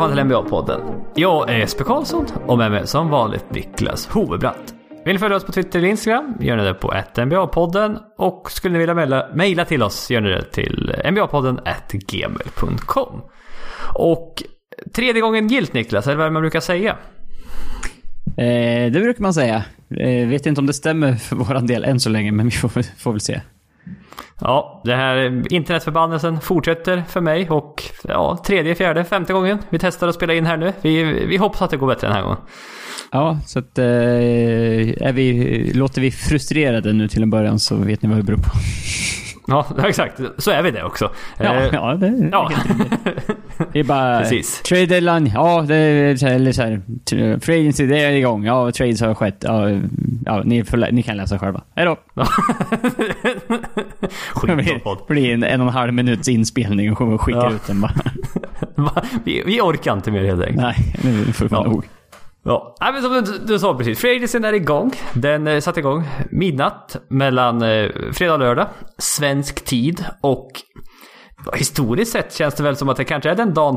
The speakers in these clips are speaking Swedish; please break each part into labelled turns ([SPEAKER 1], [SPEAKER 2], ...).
[SPEAKER 1] välkomna till NBA-podden. Jag är Jesper Karlsson och med mig som vanligt Niklas Hovebratt. Vill ni följa oss på Twitter eller Instagram gör ni det på NBA-podden och skulle ni vilja mejla till oss gör ni det till nba-podden gmail.com. Och tredje gången gilt Niklas, eller vad är det man brukar säga?
[SPEAKER 2] Eh, det brukar man säga. Eh, vet inte om det stämmer för våran del än så länge, men vi får, får väl se.
[SPEAKER 1] Ja, det här internetförbannelsen fortsätter för mig och ja, tredje, fjärde, femte gången vi testar att spela in här nu. Vi, vi hoppas att det går bättre den här gången.
[SPEAKER 2] Ja, så att eh, är vi, låter vi frustrerade nu till en början så vet ni vad det beror på.
[SPEAKER 1] Ja, exakt. Så är vi det också.
[SPEAKER 2] Ja, eh, ja det är ja. Det är bara...
[SPEAKER 1] Precis.
[SPEAKER 2] Trade deadline. Ja, det är eller så här. Free agency, det är igång. Ja, trades har skett. Ja, ja ni, får, ni kan läsa själva. Det blir en, en och en halv minuts inspelning och skickar ja. ut den bara.
[SPEAKER 1] vi, vi orkar inte mer helt enkelt.
[SPEAKER 2] Nej, nu får man ja. nog.
[SPEAKER 1] Ja, men som du, du sa precis. Fredagen är igång. Den eh, satte igång midnatt mellan eh, fredag och lördag. Svensk tid. Och historiskt sett känns det väl som att det kanske är den dagen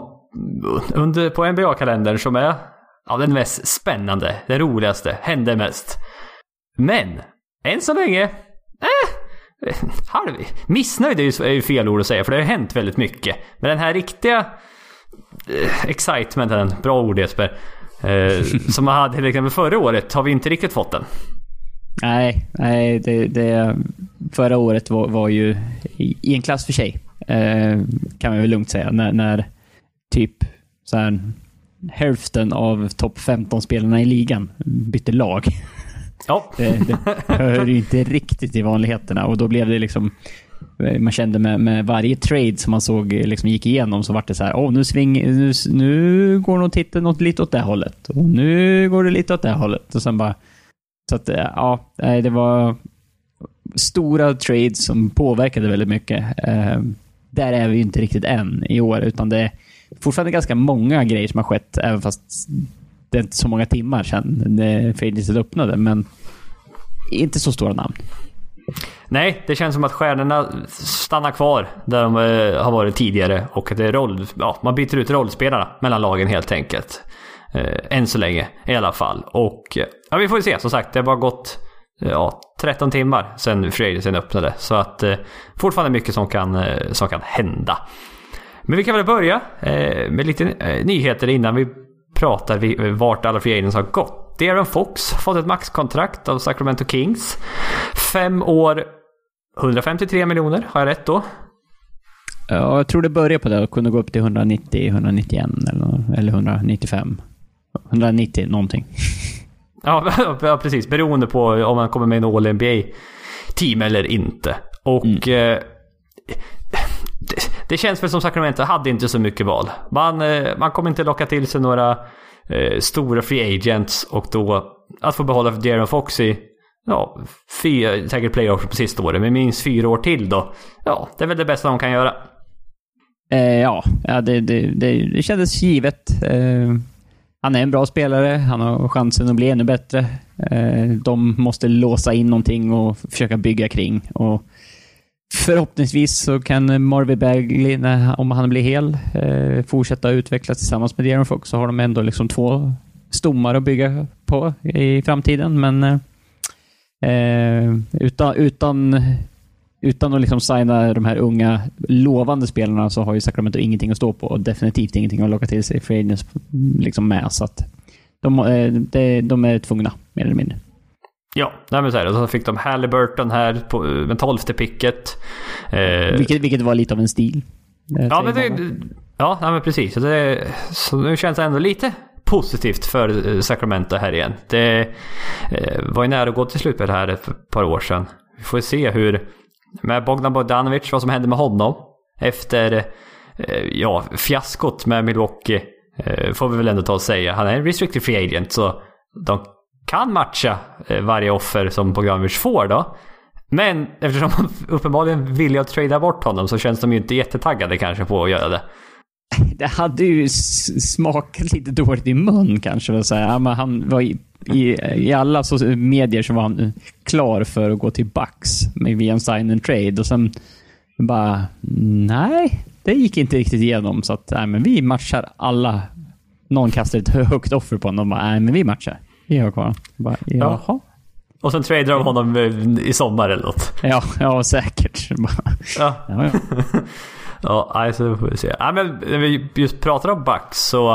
[SPEAKER 1] under, på NBA-kalendern som är ja, den mest spännande, den roligaste, händer mest. Men, än så länge, eh, halv, missnöjd är ju, fel ord att säga för det har hänt väldigt mycket. Men den här riktiga eh, excitementen, bra ord Jesper, Eh, som man hade till exempel förra året har vi inte riktigt fått den.
[SPEAKER 2] Nej, nej det, det förra året var, var, ju i en klass för sig. Eh, kan man väl lugnt säga. När, när typ så här, hälften av topp 15-spelarna i ligan bytte lag.
[SPEAKER 1] Ja.
[SPEAKER 2] Det, det hör ju inte riktigt till vanligheterna och då blev det liksom eh, man kände med, med varje trade som man såg eh, liksom gick igenom så var det så här, åh nu, sving, nu, nu går nog titeln lite åt det hållet. Och nu går det lite åt det hållet. Och sen bara... Så att, eh, ja, det var stora trades som påverkade väldigt mycket. Där är vi inte riktigt än i år, utan det är fortfarande ganska många grejer som har skett, även fast det är inte så många timmar sedan Faded öppnade, men inte så stora namn.
[SPEAKER 1] Nej, det känns som att stjärnorna stannar kvar där de eh, har varit tidigare och det är roll, ja, man byter ut rollspelarna mellan lagen helt enkelt. Eh, än så länge i alla fall. Och eh, ja, vi får se som sagt. Det har bara gått ja, 13 timmar sedan Frederiksen öppnade. Så att eh, fortfarande mycket som kan, eh, som kan hända. Men vi kan väl börja eh, med lite nyheter innan vi pratar vi, vart alla free har gått. Darren Fox har fått ett maxkontrakt av Sacramento Kings. Fem år, 153 miljoner. Har jag rätt då?
[SPEAKER 2] Ja, jag tror det börjar på det. Det kunde gå upp till 190, 191 eller, eller 195. 190 någonting.
[SPEAKER 1] Ja, precis. Beroende på om man kommer med en All NBA-team eller inte. Och... Mm. Eh, det, känns väl som Sacramento hade inte så mycket val. Man, eh, man kommer inte locka till sig några eh, stora free agents och då att få behålla Jaron Fox i ja, fyra, säkert playoff på sista året, men minst fyra år till då. Ja, det är väl det bästa de kan göra.
[SPEAKER 2] Eh, ja, ja det, det, det, det kändes givet. Eh, han är en bra spelare, han har chansen att bli ännu bättre. Eh, de måste låsa in någonting och försöka bygga kring. Och Förhoppningsvis så kan Marvin Bagley, om han blir hel, eh, fortsätta utvecklas tillsammans med Deron Fox. Så har de ändå liksom två stommar att bygga på i framtiden. Men eh, eh, utan, utan, utan att liksom signa de här unga lovande spelarna så har ju Sacramento ingenting att stå på och definitivt ingenting att locka till sig för liksom med. Så att de, eh, de, de är tvungna, mer eller mindre.
[SPEAKER 1] Ja, nej men så här, så fick de Halliburton här på, med tolfte picket.
[SPEAKER 2] Eh, vilket, vilket var lite av en stil.
[SPEAKER 1] Ja, men det, ja, nej, men precis. Så, det, så nu känns det ändå lite positivt för eh, Sacramento här igen. Det eh, var ju nära att gå till slutspel här ett par år sedan. Vi får se hur, med Bogdan Bogdanovic, vad som händer med honom. Efter, eh, ja, fiaskot med Milwaukee. Eh, får vi väl ändå ta och säga. Han är en restricted free agent, så de kan matcha eh, varje offer som Bogdanovic får då. Men eftersom man uppenbarligen vill att trada bort honom så känns de ju inte jättetaggade kanske på att göra det.
[SPEAKER 2] Det hade ju smakat lite dåligt i mun kanske. Att säga. Men han var i, i, i alla så, medier så var han klar för att gå till Bucks via en sign and trade. Och sen bara, nej, det gick inte riktigt igenom. Så att nej, men vi matchar alla någon kastar ett högt offer på honom. och bara, nej men vi matchar. Har kvar. Bara, Jaha. Ja.
[SPEAKER 1] Och sen tradar de honom i sommar eller något.
[SPEAKER 2] Ja, ja säkert.
[SPEAKER 1] ja. ja, ja. ja, alltså får vi se. Ja, men när vi just pratar om Bucks så...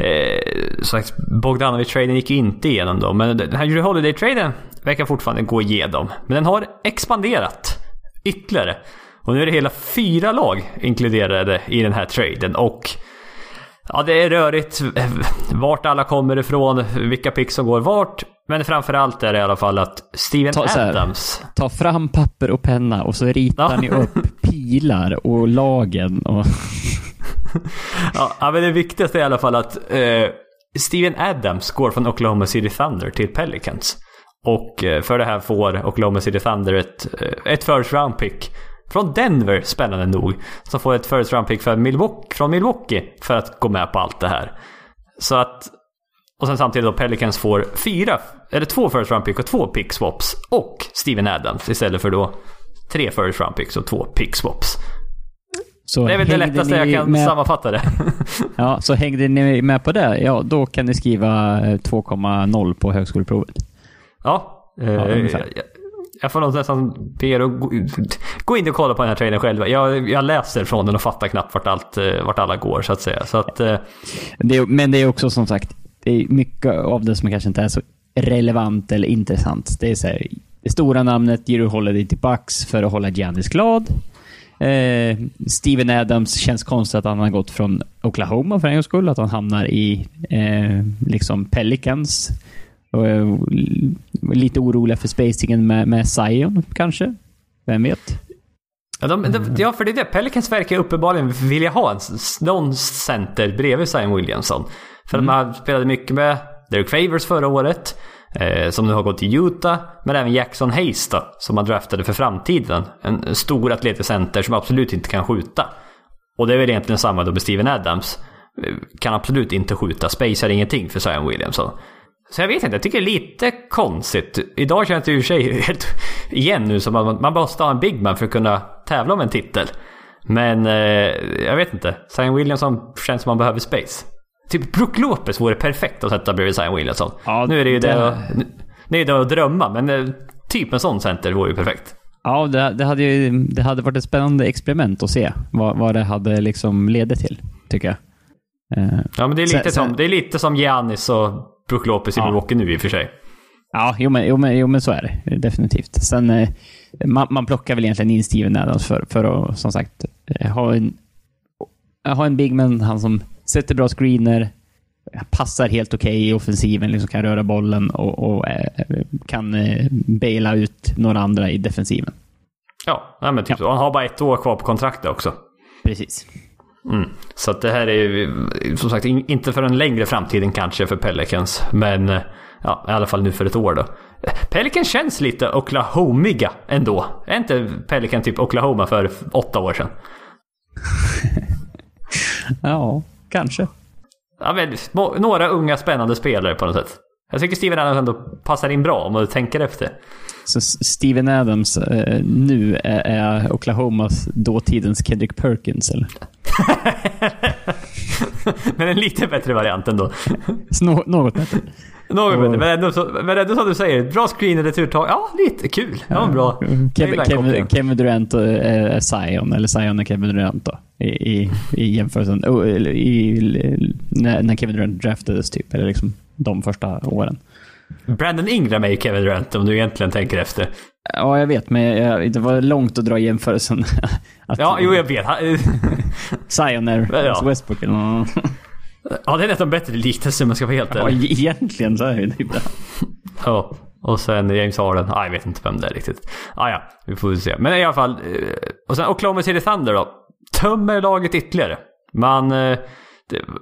[SPEAKER 1] Eh, så Bogdanovic-traden gick inte igenom då. Men den här Jury Holiday-traden verkar fortfarande gå igenom. Men den har expanderat ytterligare. Och nu är det hela fyra lag inkluderade i den här traden. Och Ja, det är rörigt vart alla kommer ifrån, vilka picks som går vart. Men framförallt är det i alla fall att Steven ta, Adams...
[SPEAKER 2] Här, ta fram papper och penna och så ritar ja. ni upp pilar och lagen och...
[SPEAKER 1] ja, men det viktigaste är i alla fall att eh, Steven Adams går från Oklahoma City Thunder till Pelicans. Och eh, för det här får Oklahoma City Thunder ett, eh, ett first round pick från Denver, spännande nog. Som får ett first round pick för Milwaukee, från Milwaukee för att gå med på allt det här. Så att... Och sen samtidigt då Pelicans får fyra, eller två first round pick och två pick swaps. Och Steven Adams istället för då tre first round picks och två pick swaps. Så det är väl det lättaste jag kan med... sammanfatta det.
[SPEAKER 2] ja, så hängde ni med på det, ja då kan ni skriva 2,0 på högskoleprovet.
[SPEAKER 1] Ja, ja eh, jag jag får nog nästan be er att gå, in och kolla på den här traden själva. Jag, jag läser från den och fattar knappt vart, allt, eh, vart alla går så att säga. Så att, eh,
[SPEAKER 2] det är, men det är också som sagt, det är mycket av det som kanske inte är så relevant eller intressant. Det är så här, det stora namnet Jiro Holiday till Bucks för att hålla Giannis glad. Eh, Steven Adams känns konstigt att han har gått från Oklahoma för en gångs skull. Att han hamnar i eh, liksom Pelicans. Och, eh, lite oroliga för spacingen med, med Zion, kanske. Vem vet?
[SPEAKER 1] Ja, de, de, ja, för det är det. Pelicans verkar uppenbarligen vilja ha en, någon center bredvid Zion Williamson. För mm. man spelade mycket med Derek Favors förra året. Eh, som nu har gått till Utah. Men även Jackson Hayes då, som man draftade för framtiden. En stor atletisk center som absolut inte kan skjuta. Och det är väl egentligen samma då med Steven Adams. Eh, kan absolut inte skjuta, spacear ingenting för Zion Williamson. Så jag vet inte, jag tycker det är lite konstigt. Idag känns det ju sig helt igen nu som att man måste ha en big man för att kunna tävla om en titel. Men eh, jag vet inte. Zion Williamson känns som man behöver space. Typ Brook Lopez vore perfekt att sätta bredvid Zion Williamson. Ja, nu är det ju det, det, det, är det att drömma, men eh, typ en sån center vore ju perfekt.
[SPEAKER 2] Ja, det, det, hade ju det hade varit ett spännande experiment att se vad, vad det hade liksom ledit till, tycker jag.
[SPEAKER 1] Eh, ja, men det är lite, sen, som, det är lite som Giannis och Brook Lopez i ja. Milwaukee nu i och för sig.
[SPEAKER 2] Ja, jo men, jo, men, jo, men så är det. Definitivt. Sen, eh, man, man plockar väl egentligen in Steven Adams för, för att, som sagt, eh, ha en, ha en bigman, han som sätter bra screener, passar helt okej okay i offensiven, liksom kan röra bollen och, och eh, kan eh, baila ut några andra i defensiven.
[SPEAKER 1] Ja, men typ ja. så. Han har bara ett år kvar på kontraktet också.
[SPEAKER 2] Precis.
[SPEAKER 1] Mm. Så det här är som sagt inte för en längre framtiden kanske för Pelicans. Men ja, i alla fall nu för ett år då. Pelican känns lite Oklahomiga ändå. Är inte Pelican typ Oklahoma för åtta år sedan?
[SPEAKER 2] ja, kanske.
[SPEAKER 1] Ja, men, några unga spännande spelare på något sätt. Jag tycker Steven Adams ändå passar in bra om du tänker efter.
[SPEAKER 2] Så Steven Adams eh, nu är, är Oklahomas dåtidens Kendrick Perkins eller?
[SPEAKER 1] men en lite bättre variant ändå.
[SPEAKER 2] Nå något bättre.
[SPEAKER 1] Något bättre, men ändå, men ändå som du säger, bra screen returtag. Ja, lite kul. Det var bra.
[SPEAKER 2] Kevin, Kevin, Kevin Durant och äh, Zion, eller Zion och Kevin Durant då. I, i, i jämförelsen. Oh, i, när, när Kevin Durant draftades typ, eller liksom de första åren.
[SPEAKER 1] Brandon Ingram är ju Kevin Durant om du egentligen tänker efter.
[SPEAKER 2] Ja, jag vet, men jag, det var långt att dra jämförelsen.
[SPEAKER 1] att, ja, jo, jag vet.
[SPEAKER 2] Zion är ja. Westbrook eller något.
[SPEAKER 1] Ja, det är nästan bättre liknelse om man ska vara helt
[SPEAKER 2] ärlig. Ja, egentligen så är det bra.
[SPEAKER 1] Ja, och sen James Harden. Ah, jag vet inte vem det är riktigt. Ah, ja, vi får se. Men i alla fall. Eh, och sen Oklahoma City Thunder då. Tömmer laget ytterligare. Man eh,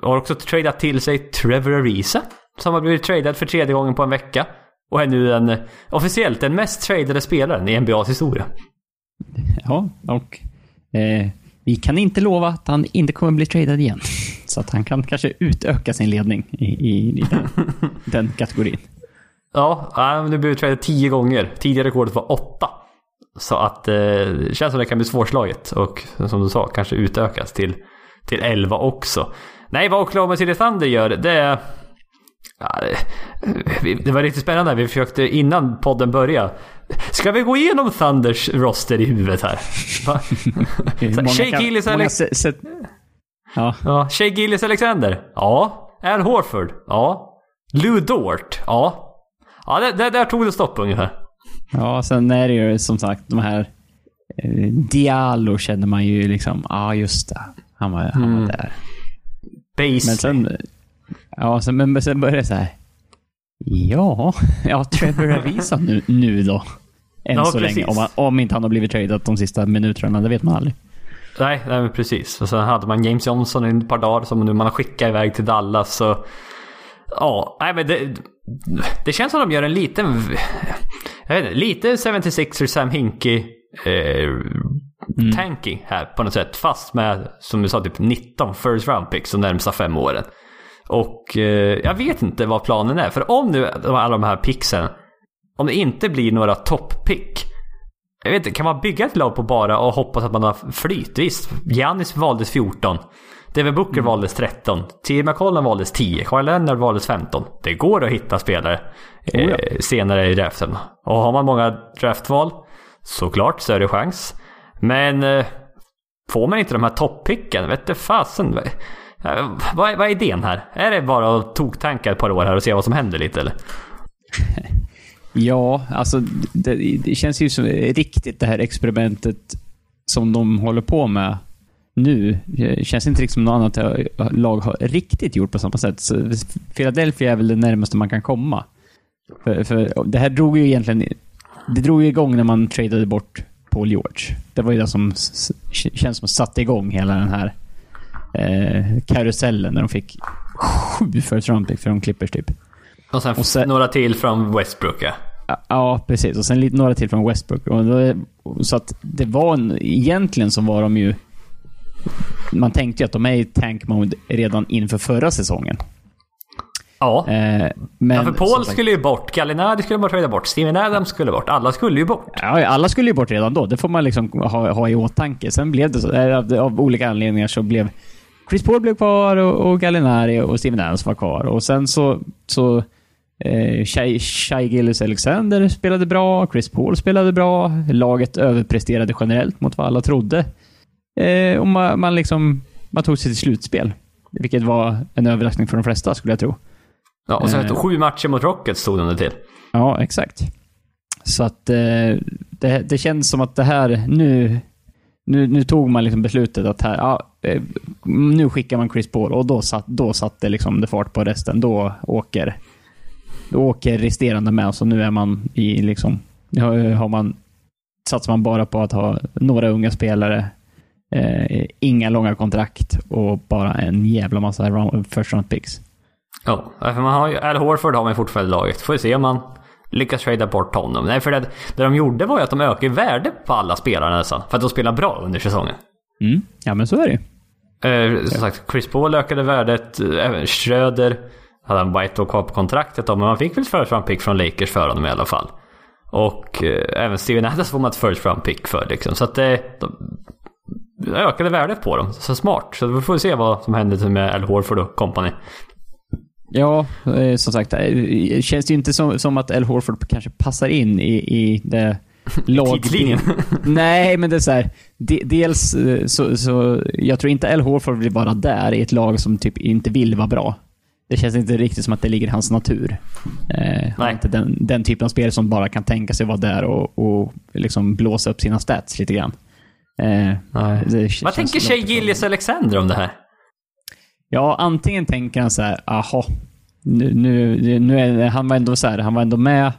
[SPEAKER 1] har också tradat till sig Trevor Ariza. Som har blivit tradad för tredje gången på en vecka. Och är nu den, officiellt den mest tradade spelaren i NBAs historia.
[SPEAKER 2] Ja, och eh, vi kan inte lova att han inte kommer bli tradad igen. Så att han kan kanske utöka sin ledning i, i, i den, den, kategorin.
[SPEAKER 1] Ja, han har blivit tradad tio gånger. Tidigare rekordet var åtta. Så att eh, det känns som det kan bli svårslaget och som du sa, kanske utökas till, till 11 också. Nej, vad Oklahoma City Thunder gör, det är... Det, var riktigt spännande. Vi försökte innan podden började. Ska vi gå igenom Thunders roster i huvudet här? Shea Gillis Alex...
[SPEAKER 2] Ja.
[SPEAKER 1] ja. Shea Gillis Alexander? Ja. Al Horford? Ja. Lou Dort? Ja. Ja, det, det, där tog det stopp ungefär.
[SPEAKER 2] Ja, sen är det ju som sagt de här... Eh, Diallo känner man ju liksom. Ja, ah, just det. Han var, han var mm. där.
[SPEAKER 1] Basic.
[SPEAKER 2] Men sen... Ja, sen, men sen började det så här. Ja, ja Trevor Avisa nu, nu då. Än ja, så precis. länge. Om, han, om inte han har blivit tradad de sista minuterna, det vet man aldrig.
[SPEAKER 1] Nej, nej precis. Och sen hade man James Johnson i ett par dagar som nu man har skickat iväg till Dallas. Så, ja, nej men det, det känns som att de gör en liten... Jag vet inte, lite 76er Sam Hinkie eh, mm. tanking här på något sätt. Fast med, som du sa, typ 19 first round picks de närmsta fem åren. Och eh, jag vet inte vad planen är. För om nu alla de här picksen, om det inte blir några topp-pick. Jag vet inte, kan man bygga ett lag på bara och hoppas att man har flyt? Visst, Giannis valdes 14. Devin Booker mm. valdes 13. T. McCollum valdes 10. Kawhi Leonard valdes 15. Det går att hitta spelare oh ja. eh, senare i draften. Och har man många draftval, såklart större chans. Men eh, får man inte de här toppicken, vet du fasen. Vad, är, vad är idén här? Är det bara att toktanka ett par år här och se vad som händer lite eller?
[SPEAKER 2] Ja, alltså det, det känns ju som riktigt det här experimentet som de håller på med nu. Det känns inte riktigt som något annat lag har riktigt gjort på samma sätt. Så Philadelphia är väl det närmaste man kan komma. För, för det här drog ju egentligen... Det drog ju igång när man tradade bort Paul George. Det var ju det som känns som satte igång hela den här eh, karusellen när de fick sju first round pick från Clippers typ.
[SPEAKER 1] Och sen, och sen några till från Westbrook ja.
[SPEAKER 2] Ja, precis. Och sen lite, några till från Westbrook. Och då, så att det var en, Egentligen så var de ju... Man tänkte ju att de är i tank mode redan inför förra säsongen.
[SPEAKER 1] Ja. Eh, men, ja, för Paul skulle ju bort, Gallinari skulle bara trada bort, Steven Adams skulle bort. Alla skulle ju bort.
[SPEAKER 2] Ja, alla skulle ju bort redan då. Det får man liksom ha, ha i åtanke. Sen blev det så, eh, av, av olika anledningar så blev Chris Paul blev kvar och, och Gallinari och Steven Adams var kvar. Och sen så... så eh, Shai, Shai Gillis Alexander spelade bra, Chris Paul spelade bra, laget överpresterade generellt mot vad alla trodde. Eh, och man, man, liksom... Man tog sig till slutspel. Vilket var en överraskning för de flesta, skulle jag tro.
[SPEAKER 1] Ja, och sen eh, sju matcher mot Rockets stod det till.
[SPEAKER 2] Ja, exakt. Så att eh, det, det känns som att det här nu nu, nu tog man liksom beslutet att här, ja, eh, nu skickar man Chris Paul och då, satt, då satte liksom det fart på resten. Då åker, då åker resterande med. Så nu är man i liksom, har man, satsar man bara på att ha några unga spelare, eh, inga långa kontrakt och bara en jävla massa round, first round picks.
[SPEAKER 1] Ja, för man har ju, Al Horford har man fortfarande i laget. Får vi se om man lyckas trada bort honom. Nej, för det, det de gjorde var ju att de ökade värde på alla spelare nästan. För att de spelar bra under säsongen.
[SPEAKER 2] Mm. Ja, men så är det
[SPEAKER 1] ju. Eh, som sagt, Chris Paul ökade värdet. Även Schröder hade han ett år kvar på kontraktet då, men man fick väl ett first pick från Lakers för honom i alla fall. Och eh, även Steven Adams får man ett first round pick för liksom. Så att det... Eh, de ökade värdet på dem. Så smart. Så vi får se vad som händer med Al Horford och company.
[SPEAKER 2] Ja, eh, som sagt. Det eh, känns ju inte som, som att Al Horford kanske passar in i, i det lag... Nej, men det är så här, de, Dels eh, så, så... Jag tror inte Al Horford vill vara där i ett lag som typ inte vill vara bra. Det känns inte riktigt som att det ligger i hans natur. Eh, Nej. Inte den, den typen av spelare som bara kan tänka sig vara där och, och liksom blåsa upp sina stats lite grann.
[SPEAKER 1] Eh, Vad tänker Shea Gillies Alexander om det här?
[SPEAKER 2] Ja, antingen tänker han så här, aha, nu, nu, nu är, han var ändå så här, han var ändå med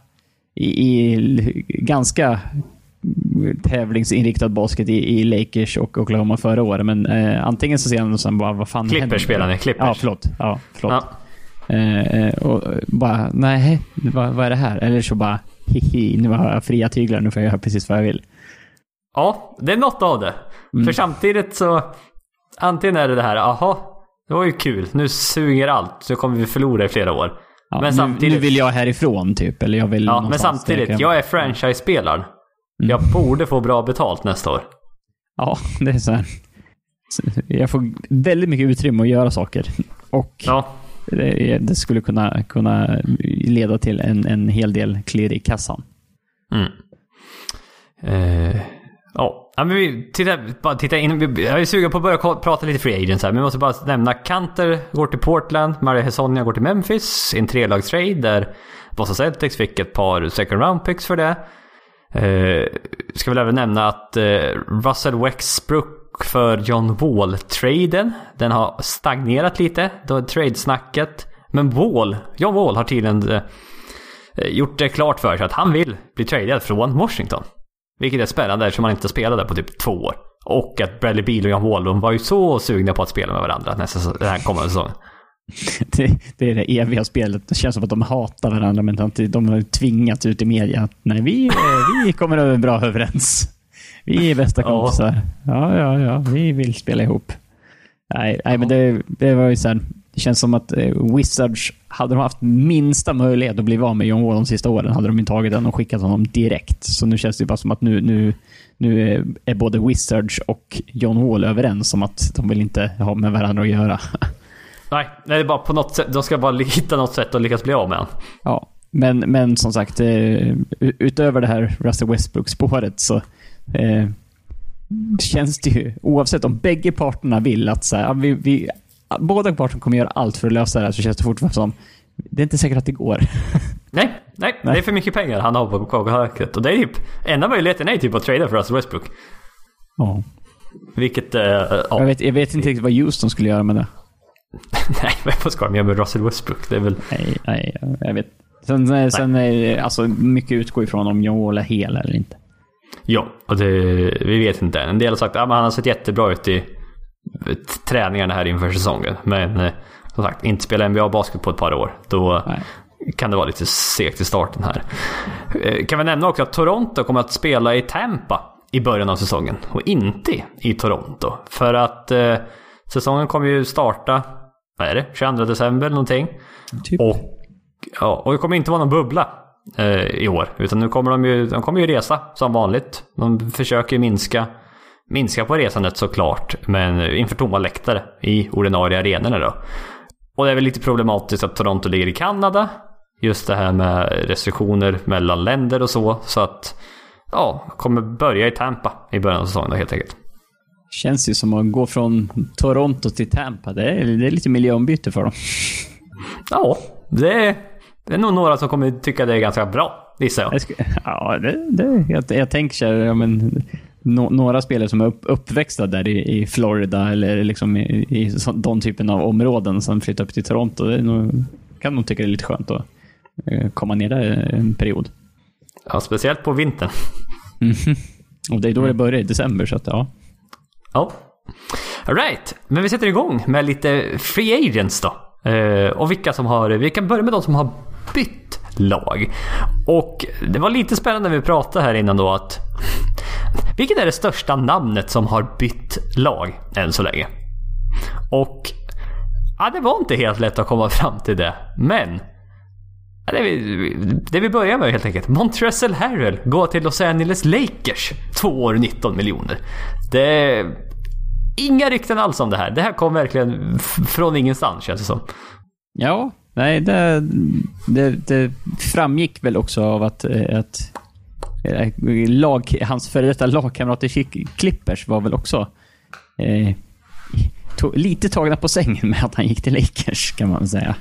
[SPEAKER 2] i, i ganska tävlingsinriktad basket i, i Lakers och Oklahoma förra året. Men eh, antingen så ser han och sen bara, vad fan
[SPEAKER 1] Clippers spelar ni, Clippers.
[SPEAKER 2] Ja, förlåt. Ja, förlåt. Ja. Eh, eh och bara, nej, vad, vad är det här? Eller så bara, hihi, nu har jag fria tyglar, nu får jag göra precis vad jag vill.
[SPEAKER 1] Ja, det är något av det. Mm. För samtidigt så, antingen är det det här, aha, det var ju kul. Nu suger allt, så kommer vi förlora i flera år.
[SPEAKER 2] Ja, men nu, samtidigt... nu vill jag härifrån typ, eller jag vill
[SPEAKER 1] Ja, men samtidigt, jag, jag är franchise-spelaren. Mm. Jag borde få bra betalt nästa år.
[SPEAKER 2] Ja, det är så här. jag får väldigt mycket utrymme att göra saker. Och
[SPEAKER 1] Ja,
[SPEAKER 2] det, det skulle kunna, kunna leda till en, en hel del klirr i kassan.
[SPEAKER 1] Mm. Eh, ja, ja, men vi titta, bara titta in. Jag är sugen på att börja prata lite free agents här. Men vi måste bara nämna Kanter går till Portland. Maria Hesonia går till Memphis. i En trelagstrade där Boston Celtics fick ett par second round picks för det. Eh, ska väl även nämna att eh, Russell Westbrook för John Wall-traden. Den har stagnerat lite. Då är tradesnacket. Men Wall, John Wall har tydligen eh, gjort det klart för sig att han vill bli tradad från Washington. Vilket är spännande eftersom han inte spelade på typ två år. Och att Bradley Beal och John Wall de var ju så sugna på att spela med varandra nästa den här kommande säsongen.
[SPEAKER 2] Det, det är det eviga spelet. Det känns som att de hatar varandra, men samtidigt- de har tvingats ut i media att nej, vi, eh, vi kommer över bra överens. Vi är bästa kompisar. Ja, ja, ja, vi vill spela ihop. Nej, nej men det, det var ju här, det känns som att eh, Wizards, hade de haft minsta möjlighet att bli av med John Wall de sista åren, hade de ju tagit den och skickat honom direkt. Så nu känns det bara som att nu, nu, nu är- både Wizards och John Wall överens om att de vill inte ha med varandra att göra.
[SPEAKER 1] Nej, det är bara på något sätt. De ska bara hitta något sätt att lyckas bli av med honom.
[SPEAKER 2] Ja, men, men som sagt, eh, utöver det här Russell Westbrook-spåret så eh, känns det ju, oavsett om bägge parterna vill att så här, vi, vi, båda parterna kommer göra allt för att lösa det här, så känns det fortfarande som det är inte säkert att det går.
[SPEAKER 1] Nej, nej, det är för mycket pengar han har på kontrakt. Och det är typ, enda möjligheten är typ att trada för Russell Westbrook.
[SPEAKER 2] Ja.
[SPEAKER 1] Vilket, eh, ja.
[SPEAKER 2] Jag, vet, jag vet inte riktigt vad Houston skulle göra med det.
[SPEAKER 1] nej, men vad ska de göra med Russell Westbrook? Det är väl...
[SPEAKER 2] Nej, nej jag vet. Sen, eh, sen är alltså, mycket utgår ifrån om John Wall är hel eller inte.
[SPEAKER 1] Ja, och det, vi vet inte. En del har sagt att men han har sett jättebra ut i träningarna här inför säsongen. Men eh, som sagt, inte spela NBA-basket på ett par år. Då
[SPEAKER 2] Nej.
[SPEAKER 1] kan det vara lite segt i starten här. Eh, Kan vi nämna också att Toronto kommer att spela i Tampa i början av säsongen. Och inte i Toronto. För att eh, säsongen kommer ju starta, vad är det, 22 december någonting.
[SPEAKER 2] Typ.
[SPEAKER 1] Och, ja, och det kommer inte vara någon bubbla eh, i år. Utan nu kommer de ju, de kommer ju resa som vanligt. De försöker minska, minska på resandet såklart. Men inför tomma läktare i ordinarie arenorna då. Och det är väl lite problematiskt att Toronto ligger i Kanada. Just det här med restriktioner mellan länder och så. Så att ja, kommer börja i Tampa i början av säsongen då, helt enkelt.
[SPEAKER 2] Känns ju som att gå från Toronto till Tampa. Det är, det är lite miljöombyte för dem.
[SPEAKER 1] Ja, det är, det är nog några som kommer tycka det är ganska bra, gissar jag.
[SPEAKER 2] Ja, det, det, jag, jag tänker så här, ja, men, nå- några spelare som är upp, uppväxta där i, i Florida eller liksom i, i så, de typen av områden som flyttar upp till Toronto. Det nog, kan nog tycka det är lite skönt att eh, komma ner där en period.
[SPEAKER 1] Ja, speciellt på vintern.
[SPEAKER 2] Och det är då det börjar i december, så att ja.
[SPEAKER 1] Ja. Alright, men vi sätter igång med lite free agents då. Eh, och vilka som har, vi kan börja med de som har bytt lag. Och det var lite spännande när vi pratade här innan då att vilket är det största namnet som har bytt lag än så länge? Och ja, det var inte helt lätt att komma fram till det. Men Ja, Det vi, det vi börjar med helt enkelt. Montrezl Harrell går till Los Angeles Lakers. Två år 19 miljoner. Det är inga rykten alls om det här. Det här kom verkligen från ingenstans känns det som.
[SPEAKER 2] Ja, nej, det, det, det framgick väl också av att, eh, att eh, lag, hans före detta lagkamrat i Clippers var väl också eh, to, lite tagna på sängen med att han gick till Lakers, kan man säga.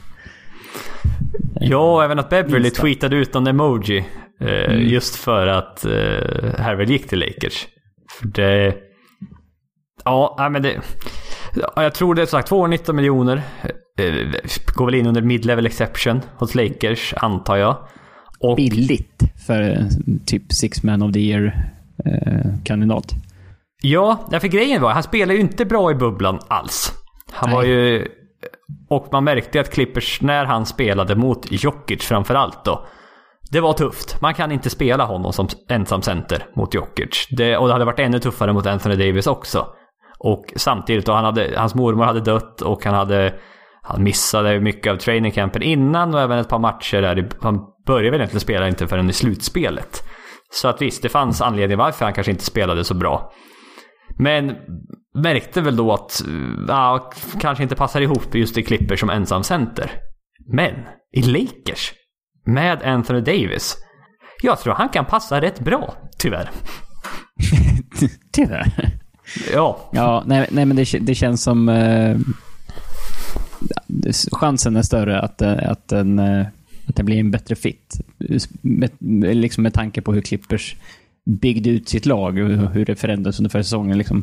[SPEAKER 1] Ja, även att Beverly
[SPEAKER 2] Minsta.
[SPEAKER 1] tweetade ut någon emoji. Eh, Just för att eh, Harrell gick till Lakers. För det... Ja, men det... Ja, jag tror det är sagt 2 år 19 miljoner. Eh, går väl in under mid-level exception hos Lakers, antar jag. Och
[SPEAKER 2] Billigt för eh, typ Six Man of the Year-kandidat.
[SPEAKER 1] Ja, därför grejen var, han spelade ju inte bra i bubblan alls. Han
[SPEAKER 2] Nej.
[SPEAKER 1] var ju... Och man märkte att Clippers, när han spelade mot Jokic framförallt då. Det var tufft. Man kan inte spela honom som ensam center mot Jokic. Det, och det hade varit ännu tuffare mot Anthony Davis också. Och samtidigt, då han hade, hans mormor hade dött och han hade... Han missade mycket av trainingcampen innan och även ett par matcher där. Han började väl egentligen spela inte förrän i slutspelet. Så att visst, det fanns anledning varför han kanske inte spelade så bra. Men märkte väl då att ja, kanske inte passar ihop just i Clippers som ensam center. Men i Lakers med Anthony Davis. Jag tror han kan passa rätt bra, tyvärr.
[SPEAKER 2] Tyvärr.
[SPEAKER 1] Ja.
[SPEAKER 2] Ja, nej, nej men det, det känns som... Eh, chansen är större att, eh, att, den, eh, att det blir en bättre fit. Med, liksom med tanke på hur Clippers byggde ut sitt lag och hur det förändrades under förra säsongen. Liksom.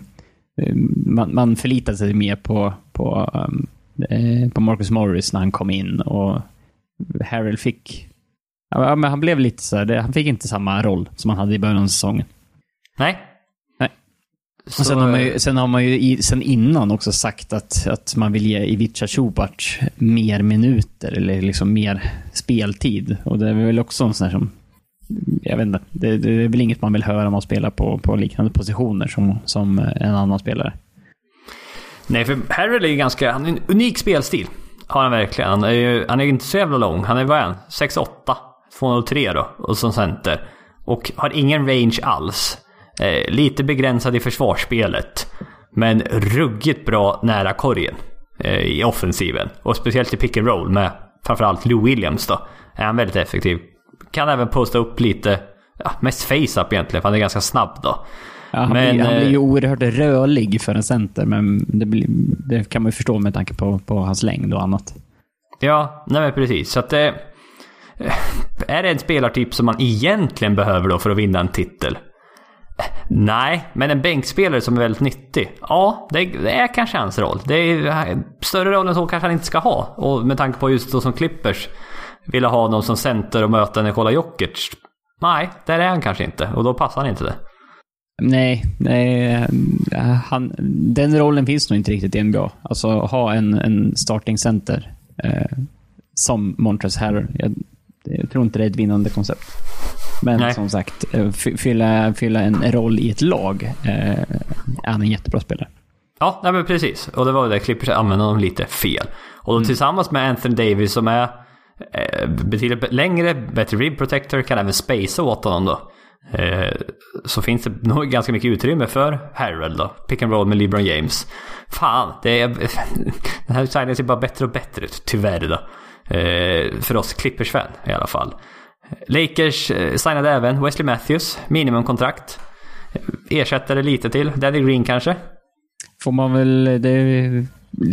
[SPEAKER 2] Eh, man, man förlitade sig mer på, på, um, på Marcus Morris när han kom in och Harrell fick... Ja, men han blev lite så här, han fick inte samma roll som han hade i början av säsongen.
[SPEAKER 1] Nej.
[SPEAKER 2] Och sen, har man ju, sen har man ju i, sen innan också sagt att, att man vill ge Ivica Cubac mer minuter eller liksom mer speltid. Och det är väl också en sån här som jag vet inte. Det, det, är väl inget man vill höra om man spelar på, på liknande positioner som, som en annan spelare.
[SPEAKER 1] Nej, för Harrell är ju ganska... Han är en unik spelstil. Har han verkligen. Han är ju han är inte så jävla lång. Han är vad är han? 6'8. 203 då. Och som center. Och har ingen range alls. Eh, lite begränsad i försvarsspelet. Men ruggigt bra nära korgen. Eh, I offensiven. Och speciellt i pick and roll med framförallt Lou Williams då. Är han väldigt effektiv. Kan även posta upp lite, ja, mest face-up egentligen, för han är ganska snabb då.
[SPEAKER 2] Ja, han, men, blir, han blir ju eh, oerhört rörlig för en center, men det, blir, det, kan man ju förstå med tanke på, på hans längd och annat.
[SPEAKER 1] Ja, nej men precis. Så att det... Eh, är det en spelartyp som man egentligen behöver då för att vinna en titel? Nej, men en bänkspelare som är väldigt nyttig. Ja, det, det är kanske hans roll. Det är större roll än så kanske han inte ska ha. Och med tanke på just då som Clippers ville ha någon som center och möta Nikola Jokic. Nej, där är han kanske inte och då passar han inte det.
[SPEAKER 2] Nej, nej han, den rollen finns nog inte riktigt i NBA. Alltså ha en, en starting center eh, som Montres Harrell. Jag, jag, tror inte det är ett vinnande koncept. Men nej. som sagt, eh, fylla, fylla en roll i ett lag eh, är han en jättebra spelare.
[SPEAKER 1] Ja, nej men precis. Och det var det Clippers använde honom lite fel. Och mm. tillsammans med Anthony Davis som är Eh, betydligt längre, bättre rib protector, kan även spacea åt honom då. Eh, så finns det nog ganska mycket utrymme för Harold då. Pick and roll med LeBron James. Fan, det är, den här signingen ser bara bättre och bättre ut, tyvärr då. Eh, för oss Clippers-fan i alla fall. Lakers eh, signade även Wesley Matthews, minimumkontrakt. Ersättare lite till, Danny Green kanske?
[SPEAKER 2] Får man väl... Det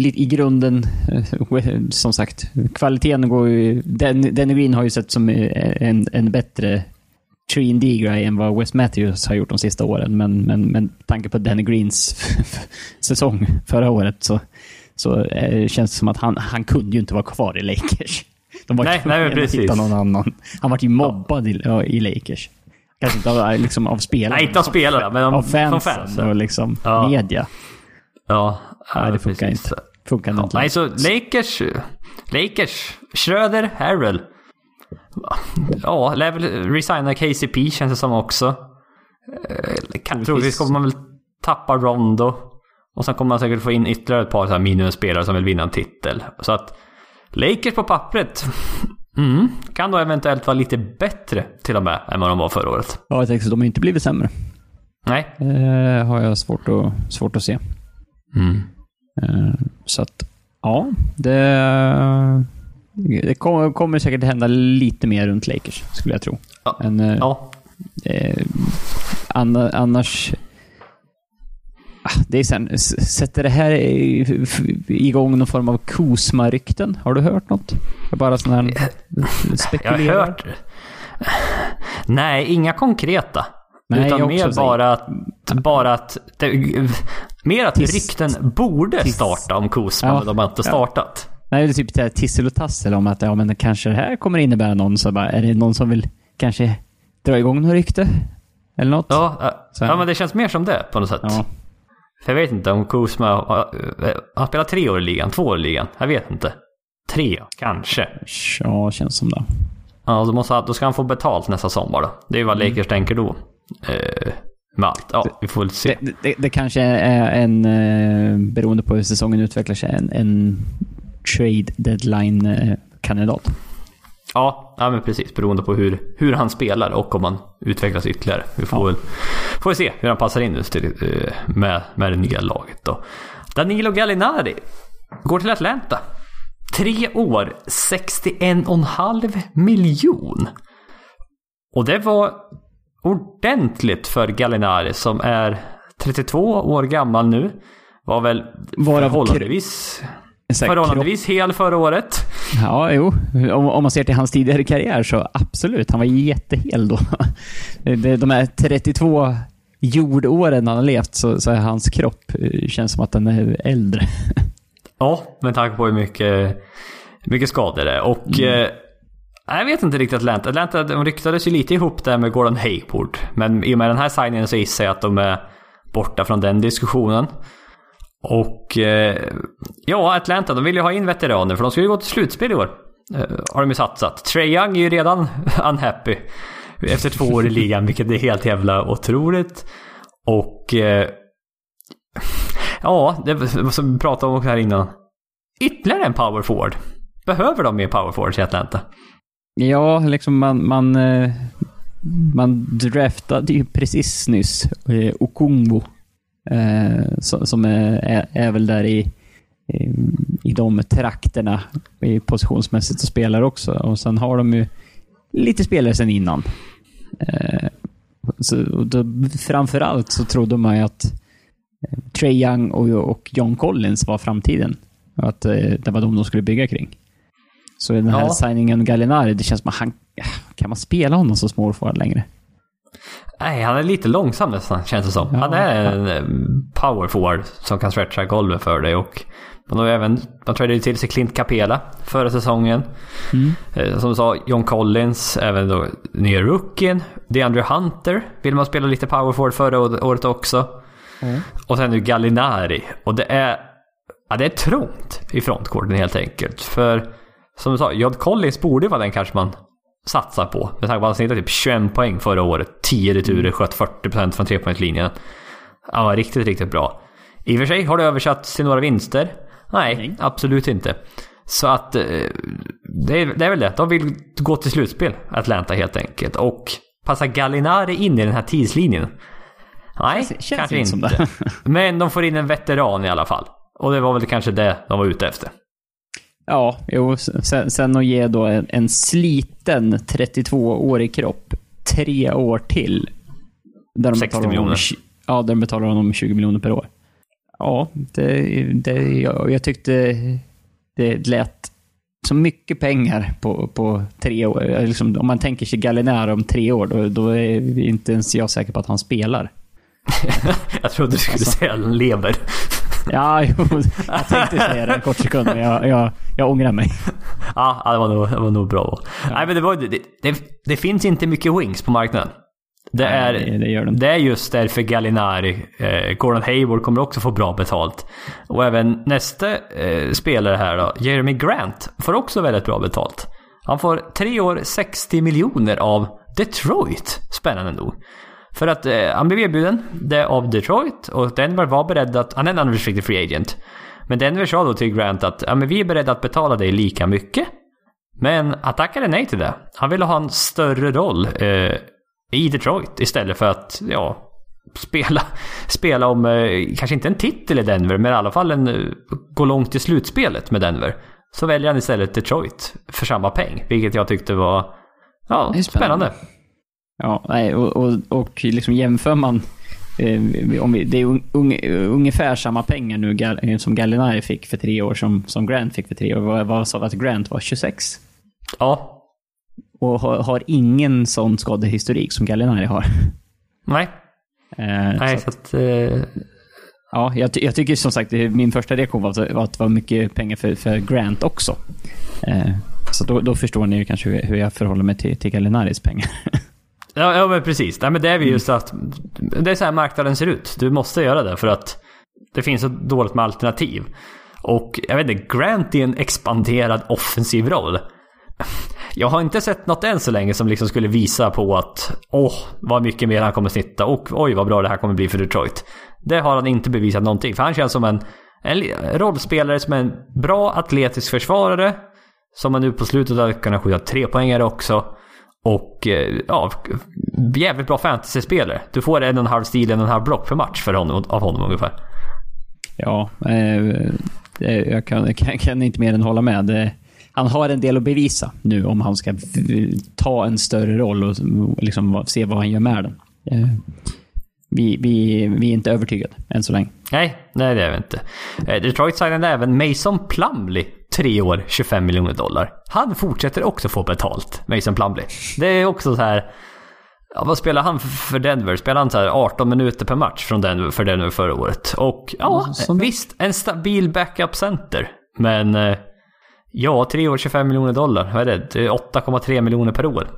[SPEAKER 2] i grunden, eh, som sagt, kvaliteten går ju... Danny Green har ju sett som eh, en, en bättre 3D-grej än vad Wes Matthews har gjort de sista åren. Men, men, men tanke på Danny Greens säsong förra året så, så känns det som att han, han kunde ju inte vara kvar i Lakers. De var
[SPEAKER 1] nej, nej, precis. hitta
[SPEAKER 2] någon annan. Han var ju mobbad ja. i, i Lakers. Kanske inte av, liksom, av spelarna.
[SPEAKER 1] Nej, inte av spelarna, men av,
[SPEAKER 2] av fansen, fansen. och liksom ja. media.
[SPEAKER 1] Ja,
[SPEAKER 2] Nej, det funkar inte. Funkar
[SPEAKER 1] inte. Nej, så Lakers... Lakers. Schröder, Harrell. Ja, lär väl resigna KCP känns det som också. Eh, kan, troligtvis kommer man väl tappa Rondo. Och sen kommer man säkert få in ytterligare ett par så här minusspelare som vill vinna en titel. Så att Lakers på pappret mm, kan då eventuellt vara lite bättre till och med än vad de var förra året.
[SPEAKER 2] Ja, jag tänker så de har inte blivit sämre.
[SPEAKER 1] Nej.
[SPEAKER 2] Det har jag svårt att, svårt att se.
[SPEAKER 1] Mm.
[SPEAKER 2] Eh, så att, ja. Det, det kommer, kommer säkert hända lite mer runt Lakers, skulle jag tro.
[SPEAKER 1] Ja. Men, eh, ja.
[SPEAKER 2] Eh, annars... Det är sen, sätter det här igång någon form av Kosma-rykten? Har du hört något? Bara sån här
[SPEAKER 1] spekulerar? Jag har hört. Nej, inga konkreta. Nej, utan mer bara att, bara att det, mer att Tis, rykten borde tis, starta om Kosman, ja, de har inte startat.
[SPEAKER 2] Nej, det är typ tissel och tassel om att ja, men kanske det här kommer innebära någon, så bara, är det någon som vill kanske dra igång något rykte? Eller något?
[SPEAKER 1] Ja, ja men det känns mer som det på något sätt. Ja. För jag vet inte om Kosma, han spelar tre år i ligan, två år i ligan, jag vet inte. Tre, kanske.
[SPEAKER 2] Ja, känns som det.
[SPEAKER 1] Ja, då, måste, då ska han få betalt nästa sommar då. Det är vad mm. Lakers tänker då. Eh, med allt. Ja, vi får väl se.
[SPEAKER 2] Det, det, det kanske är en, eh, beroende på hur säsongen utvecklar sig, en, en trade deadline-kandidat.
[SPEAKER 1] Ja, ja men precis. Beroende på hur, hur han spelar och om han utvecklas ytterligare. Vi får, ja. väl, får se hur han passar in just till, eh, med, med det nya laget då. Danilo Gallinari går till Atlanta. Tre år, 61,5 miljon. Och det var ordentligt för Gallinari som är 32 år gammal nu. Var väl Varav förhållandevis, förhållandevis hel förra året.
[SPEAKER 2] Ja, jo. Om, om, man ser till hans tidigare karriär så absolut. Han var jättehel då. De här 32 jordåren han har levt så, så är hans kropp eh, känns som att den är äldre.
[SPEAKER 1] Ja, med tanke på hur mycket, mycket skador det är. Och mm. eh, jag vet inte riktigt Atlanta. Atlanta de ryktades ju lite ihop där med Gordon Hayward. Men i och med den här signingen så gissar jag att de är borta från den diskussionen. Och eh, ja, Atlanta, de vill ju ha in veteraner för de ska ju gå till slutspel i år. Eh, har de ju satsat. Trae Young är ju redan unhappy efter två år i ligan, vilket är helt jävla otroligt. Och eh, ja, det som vi pratade om här innan. Ytterligare en power forward. Behöver de mer power forwards i Atlanta?
[SPEAKER 2] Ja, liksom man, man, eh, man draftade ju precis nyss eh, Okungbo. Eh, som är, är väl där i, i de trakterna positionsmässigt och spelar också. Och sen har de ju lite spelare sen innan. Så, då, framförallt så trodde man ju att Trey Young och, och John Collins var framtiden. Att det var de de skulle bygga kring. Så den här ja. signingen Gallinari, det känns som att han... Kan man spela honom som small forward längre?
[SPEAKER 1] Nej, han är lite långsam nästan, känns det som. Ja, han är en. Eh, power forward som kan stretcha golvet för dig och man har även, man tradade till sig Clint Capela förra säsongen. Mm. Eh, som du sa, John Collins, även då nya rookien. DeAndre Hunter vill man spela lite power forward förra året också. Mm. Och sen nu Gallinari. Och det är, ja, det är trångt i frontcourten helt enkelt. För som du sa, John Collins borde vara den kanske man satsar på. Med tanke på att han snittade typ 21 poäng förra året. 10 returer, mm. sköt 40% från trepoängslinjen. Han var riktigt, riktigt bra. I och för sig har det översatt till några vinster. Nej, Nej. absolut inte. Så att eh, det är, det är väl det. De vill gå till slutspel, Atlanta helt enkelt. Och passa Gallinari in i den här tidslinjen. Nej, känns, känns kanske inte. Men de får in en veteran i alla fall. Och det var väl kanske det de var ute efter.
[SPEAKER 2] Ja, jo, sen, sen att ge då en, en sliten 32-årig kropp tre år till.
[SPEAKER 1] Där de 60 miljoner. Om,
[SPEAKER 2] ja, där de betalar honom 20 miljoner per år. Ja, det, det, jag, jag tyckte det lät så mycket pengar på, på tre år. Liksom, om man tänker sig Gallinär om tre år, då, då är inte ens jag säker på att han spelar.
[SPEAKER 1] jag trodde du skulle alltså. säga lever.
[SPEAKER 2] Ja, jo, jag tänkte säga det en kort sekund, men jag, jag, jag ångrar mig.
[SPEAKER 1] Ja, det var nog, det var nog bra. Ja. Nej, men det, var, det, det, det, finns inte mycket wings på marknaden. Det, Nej, är, det, det, gör det. det är just därför Gallinari, eh, Gordon Hayward kommer också få bra betalt. Och även nästa eh, spelare här då, Jeremy Grant, får också väldigt bra betalt. Han får tre år 60 miljoner av Detroit, spännande nog. För att eh, han blev erbjuden det av Detroit och Denver var beredd att... Han är en unrestricted free agent. Men Denver sa då till Grant att ja, men vi är beredda att betala dig lika mycket. Men han tackade nej till det. Han ville ha en större roll eh, i Detroit istället för att ja, spela, spela om, eh, kanske inte en titel i Denver, men i alla fall en, eh, gå långt i slutspelet med Denver. Så väljer han istället Detroit för samma peng, vilket jag tyckte var ja, spännande. spännande.
[SPEAKER 2] Ja, nej, och, och, och liksom jämför man eh, om vi, det är un, un, ungefär samma pengar nu eh, som Gallinari fick för tre år som, som Grant fick för tre år. Vad, vad sa vi att Grant var? 26?
[SPEAKER 1] Ja.
[SPEAKER 2] Och har, har ingen sån skadehistorik som Gallinari har.
[SPEAKER 1] Nej. Eh, Nej, så att... Eh...
[SPEAKER 2] Ja, jag, jag, tycker som sagt, min första reaktion var att, var att det var mycket pengar för, för Grant också. Eh, så då, då, förstår ni kanske hur, hur jag förhåller mig till, till Gallinaris pengar.
[SPEAKER 1] Ja, ja men precis. Nej, men det är vi just att det är så här marknaden ser ut. Du måste göra det för att det finns så dåligt med alternativ. Och jag vet inte, Grant i en expanderad offensiv roll. Jag har inte sett något än så länge som liksom skulle visa på att åh, vad mycket mer han kommer snitta och oj vad bra det här kommer bli för Detroit. Det har han inte bevisat någonting. För han känns som en, en rollspelare som är en bra atletisk försvarare Som man nu på slutet har kunnat skjuta tre poängare också. Och eh, ja, jävligt bra fantasyspelare. Du får en och en halv stil, en och en halv block per match för honom, av honom ungefär.
[SPEAKER 2] Ja, eh, jag kan, kan, kan, inte mer än hålla med. Han har en del att bevisa nu om han ska ta en större roll och liksom se vad han gör med den. Eh, vi, vi, vi är inte övertygade än så länge.
[SPEAKER 1] Nej, nej det är vi inte. Eh, Detroit signade även Mason Plumley. Tre år, 25 miljoner dollar. Han fortsätter också få betalt, Mason Plumley. Det är också så här... Ja, vad spelar han för Denver? Spelar han så här 18 minuter per match från Denver, för Denver förra året? Och ja, mm, visst, en stabil backup center. Men eh, ja, tre år, 25 miljoner dollar. Vad är det? Det är 8,3 miljoner per år.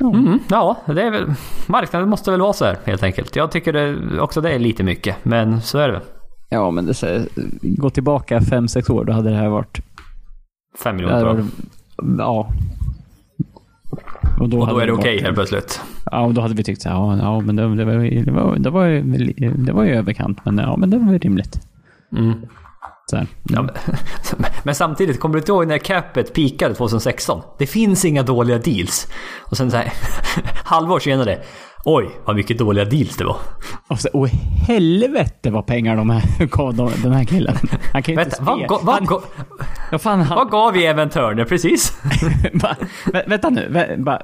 [SPEAKER 1] Mm, ja, det är väl... Marknaden måste väl vara så här helt enkelt. Jag tycker det, också det är lite mycket, men så är det väl.
[SPEAKER 2] Ja, men det är, gå tillbaka 5-6 år, då hade det här varit...
[SPEAKER 1] 5 miljoner år?
[SPEAKER 2] Ja.
[SPEAKER 1] Och då, och då är det okej helt plötsligt?
[SPEAKER 2] Ja, och då hade vi tyckt så här, ja, ja men det, det, var, det, var, det, var, det var ju överkant, men ja, men det var ju rimligt. Mm.
[SPEAKER 1] Så mm. ja, men, men, samtidigt, kommer du inte ihåg när capet peakade 2016? Det finns inga dåliga deals. Och sen så här, halvår senare. Oj, vad mycket dåliga deals det var.
[SPEAKER 2] Och så, oh, helvete vad pengar de här gav den här killen. Han kan ju
[SPEAKER 1] vänta, inte vad, vad, han, vad, fan, han, vad gav vi Evan Turner precis?
[SPEAKER 2] ba, vänta nu. Ba,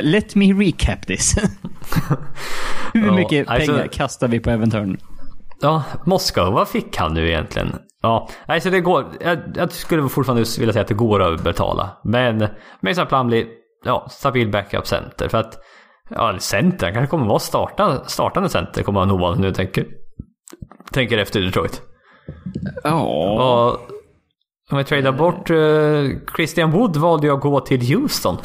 [SPEAKER 2] let me recap this. Hur mycket pengar alltså, kastar vi på Evan Turner?
[SPEAKER 1] Ja, Moskva, vad fick han nu egentligen? Ja, alltså det går. Jag, jag skulle fortfarande vilja säga att det går att betala. Men Mason Plumley, ja, stabil backup center. För att, ja, center, han kanske kommer vara starta, startande center kommer han nog vara nu tänker. Tänker efter Detroit.
[SPEAKER 2] Ja.
[SPEAKER 1] Och, om vi tradar bort uh, Christian Wood valde jag att gå till Houston.